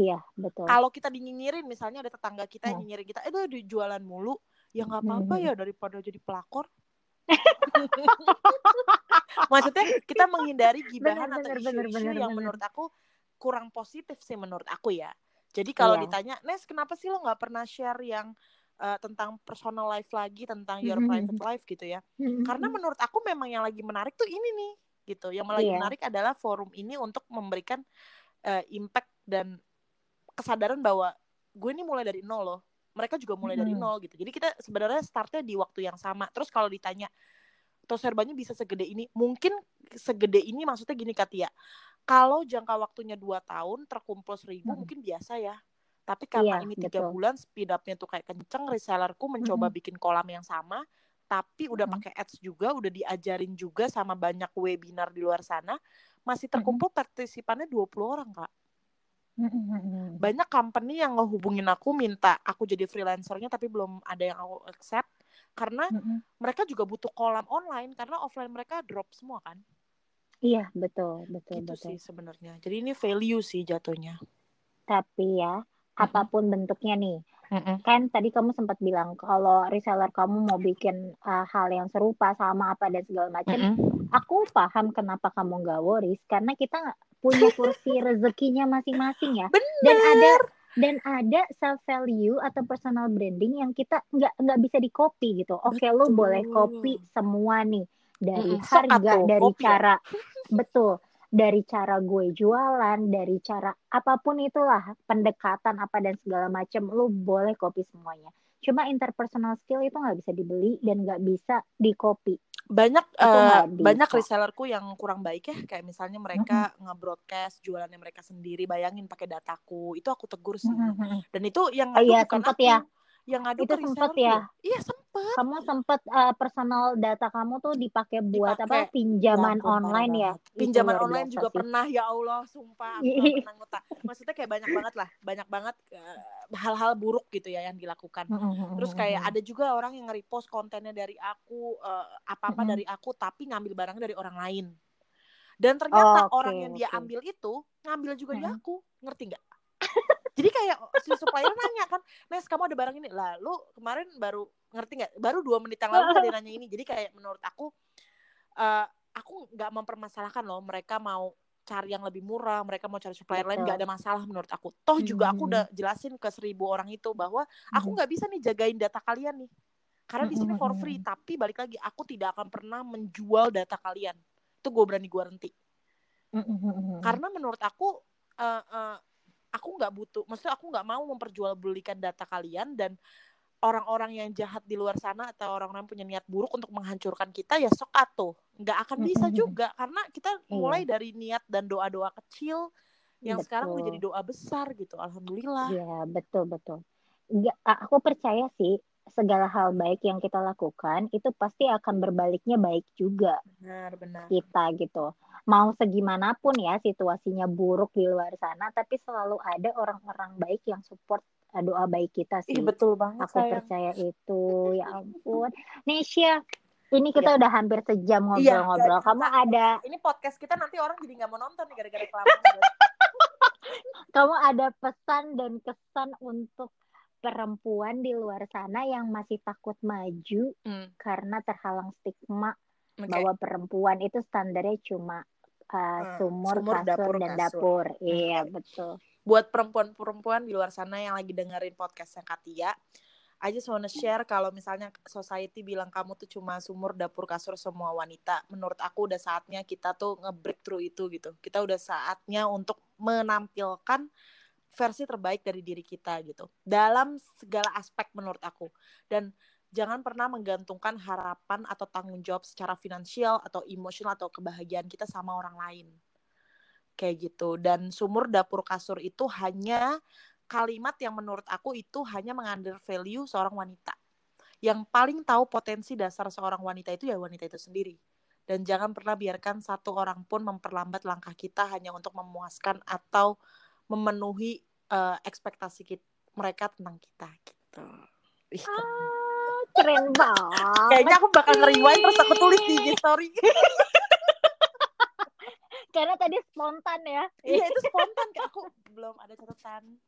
Iya, betul. Kalau kita dinyinyirin, misalnya ada tetangga kita yang Hmm. nyinyirin kita, eh di jualan mulu, ya nggak apa-apa ya daripada jadi pelakor. Maksudnya kita menghindari gibahan Bener, atau bener, bener, isu-isu bener, yang bener. menurut aku kurang positif sih menurut aku ya. Jadi kalau Iya. ditanya, Nes kenapa sih lo nggak pernah share yang eh, tentang personal life lagi, tentang your Mhm. private life gitu ya? Mhm. Karena menurut aku memang yang lagi menarik tuh ini nih, gitu. Yang lagi Iya. menarik adalah forum ini untuk memberikan eh, impact dan kesadaran bahwa gue ini mulai dari nol loh. Mereka juga mulai dari Mhm. nol gitu. Jadi kita sebenarnya startnya di waktu yang sama. Terus kalau ditanya Toserbannya bisa segede ini, mungkin segede ini maksudnya gini Katia. Kalau jangka waktunya 2 tahun terkumpul seribu Mhm. mungkin biasa ya. Tapi karena Iya, ini tiga betul. bulan speed up-nya tuh kayak kenceng, resellerku mencoba Mhm. bikin kolam yang sama, tapi udah Mhm. pakai ads juga, udah diajarin juga sama banyak webinar di luar sana, masih terkumpul partisipannya 20 orang, Kak. Mhm, mhm. Banyak company yang ngehubungin aku minta aku jadi freelancernya tapi belum ada yang aku accept karena Mhm. mereka juga butuh kolam online karena offline mereka drop semua kan. Iya, betul, betul, Gitu betul. sih sebenarnya. Jadi ini value sih jatuhnya. Tapi ya, apa pun bentuknya nih, Mm-mm. kan tadi kamu sempat bilang kalau reseller kamu mau bikin uh, hal yang serupa sama apa dan segala macam, Mm-mm. aku paham kenapa kamu nggak worries karena kita punya kursi rezekinya masing-masing ya. Dan ada dan ada self value atau personal branding yang kita nggak nggak bisa di copy gitu. Oke, lu Betul. boleh copy semua nih dari. Sok harga, atuh, dari copy cara betul, dari cara gue jualan, dari cara apa pun itulah pendekatan apa dan segala macam, lu boleh copy semuanya. Cuma interpersonal skill itu nggak bisa dibeli dan nggak bisa di copy. Banyak nggak banyak resellerku yang kurang baik ya. Kayak misalnya mereka nge-broadcast jualannya mereka sendiri bayangin pakai dataku. Itu aku tegur sih. Dan itu yang Oh ngadu iya, bukan aku ya. yang ngadu Itu resellerku ya. iya sempet Kamu sempet uh, personal data kamu tuh dipakai buat Dipakai. apa Ya pinjaman parah online ya? pinjaman online juga sih. pernah ya Allah sumpah aku gak pernah ngutang maksudnya kayak banyak banget lah banyak banget eh, hal-hal buruk gitu ya yang dilakukan Terus kayak ada juga orang yang nge-repost kontennya dari aku, eh, apa-apa Mm-mm. dari aku, tapi ngambil barangnya dari orang lain. Dan ternyata Oke, orang yang dia oke. ambil itu, ngambil juga di aku. Ngerti nggak? Jadi kayak si supplier nanya kan, Nes kamu ada barang ini. Lah lu kemarin baru, ngerti nggak? Baru dua menit yang lalu ada nanya ini. Jadi kayak menurut aku, eh, aku nggak mempermasalahkan loh mereka mau cari yang lebih murah, mereka mau cari supplier lain nggak ada masalah menurut aku. Toh juga aku Mhm. udah jelasin ke seribu orang itu bahwa aku Mhm. nggak bisa nih jagain data kalian nih karena di sini for Mhm. free tapi balik lagi aku tidak akan pernah menjual data kalian itu gue berani guarantee Mhm. karena menurut aku eh, eh, aku nggak butuh maksudnya aku nggak mau memperjualbelikan data kalian dan orang-orang yang jahat di luar sana atau orang-orang yang punya niat buruk untuk menghancurkan kita ya sok atuh nggak akan bisa juga karena kita Iya. mulai dari niat dan doa-doa kecil yang sekarang Betul. jadi doa besar gitu alhamdulillah Iya, betul betul. Nggak, aku percaya sih segala hal baik yang kita lakukan itu pasti akan berbaliknya baik juga benar benar kita gitu. Mau segimanapun ya situasinya buruk di luar sana, tapi selalu ada orang-orang baik yang support uh, doa baik kita ih sih. betul banget Aku sayang percaya itu. Ya ampun. Nesya, ini kita udah hampir sejam Iya, ngobrol-ngobrol. nggak Kamu ada ini podcast kita nanti orang jadi nggak mau nonton nih gara-gara kelamaan kamu ada pesan dan kesan untuk perempuan di luar sana yang masih takut maju Hmm, karena terhalang stigma oke. bahwa perempuan itu standarnya cuma uh, sumur, sumur, kasur, dapur, dan kasur. dapur. Iya, betul. buat perempuan-perempuan di luar sana yang lagi dengerin podcastnya Katia I just wanna share kalau misalnya society bilang kamu tuh cuma sumur, dapur, kasur semua wanita. Menurut aku udah saatnya kita tuh nge-break through itu gitu. Kita udah saatnya untuk menampilkan versi terbaik dari diri kita gitu. Dalam segala aspek menurut aku. Dan jangan pernah menggantungkan harapan atau tanggung jawab secara finansial atau emosional atau kebahagiaan kita sama orang lain. Kayak gitu. Dan sumur, dapur, kasur itu hanya kalimat yang menurut aku itu hanya mengander value seorang wanita. Yang paling tahu potensi dasar seorang wanita itu ya wanita itu sendiri. Dan jangan pernah biarkan satu orang pun memperlambat langkah kita hanya untuk memuaskan atau memenuhi eh, ekspektasi kita, mereka tentang kita gitu. Ih. Ah, keren banget. Kayaknya aku bakal sih. nge-rewind terus aku tulis di story. Karena tadi spontan ya. iya itu spontan Kak. aku belum ada catatan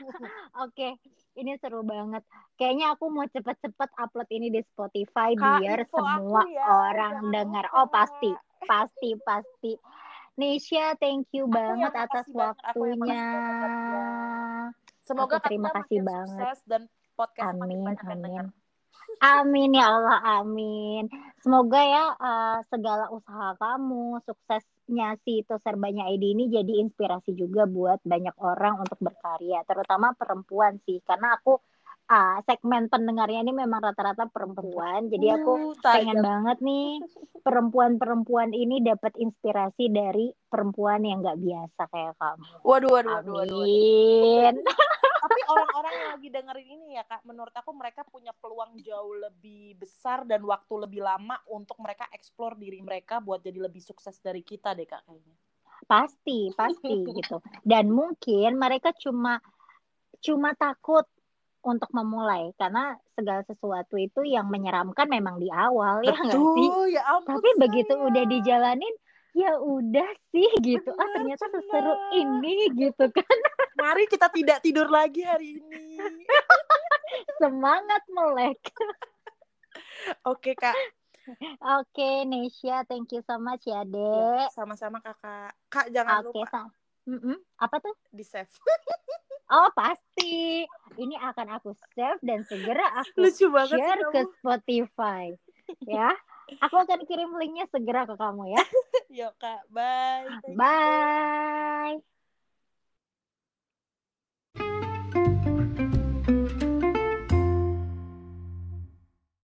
Oke, ini seru banget. Kayaknya aku mau cepet-cepet upload ini di Spotify Kak, biar semua ya, orang dengar. Oh pasti, pasti, pasti. Nisha, thank you Aku banget atas waktunya. banget, semoga Aku terima kasih banget. sukses dan podcast Amin, yang dengar amin. Amin ya Allah, amin. Semoga ya uh, segala usaha kamu, suksesnya si Toserbanya ID ini jadi inspirasi juga buat banyak orang untuk berkarya, terutama perempuan sih. Karena aku uh, segmen pendengarnya ini memang rata-rata perempuan, jadi aku Uh, pengen banget nih perempuan-perempuan ini dapat inspirasi dari perempuan yang nggak biasa kayak kamu. waduh waduh waduh waduh, waduh. Tapi orang-orang yang lagi dengerin ini ya kak menurut aku mereka punya peluang jauh lebih besar dan waktu lebih lama untuk mereka explore diri mereka buat jadi lebih sukses dari kita deh kak kayaknya pasti pasti gitu dan mungkin mereka cuma cuma takut untuk memulai karena segala sesuatu itu yang menyeramkan memang di awal ya nggak sih? Betul ya ampun tapi begitu sayang. udah dijalanin ya udah sih gitu. Ah Benar, ternyata benar. seseru ini gitu kan. Mari kita tidak tidur lagi hari ini. Semangat melek. Oke kak. Oke Nesha thank you so much ya Ya, dek. sama-sama kakak. Kak jangan oke lupa Mm-mm. Apa tuh? Di save. oh pasti. Ini akan aku save dan segera aku Lucu banget share ke. Spotify. Ya. Aku akan kirim linknya segera ke kamu ya. Yuk kak. Bye. Bye.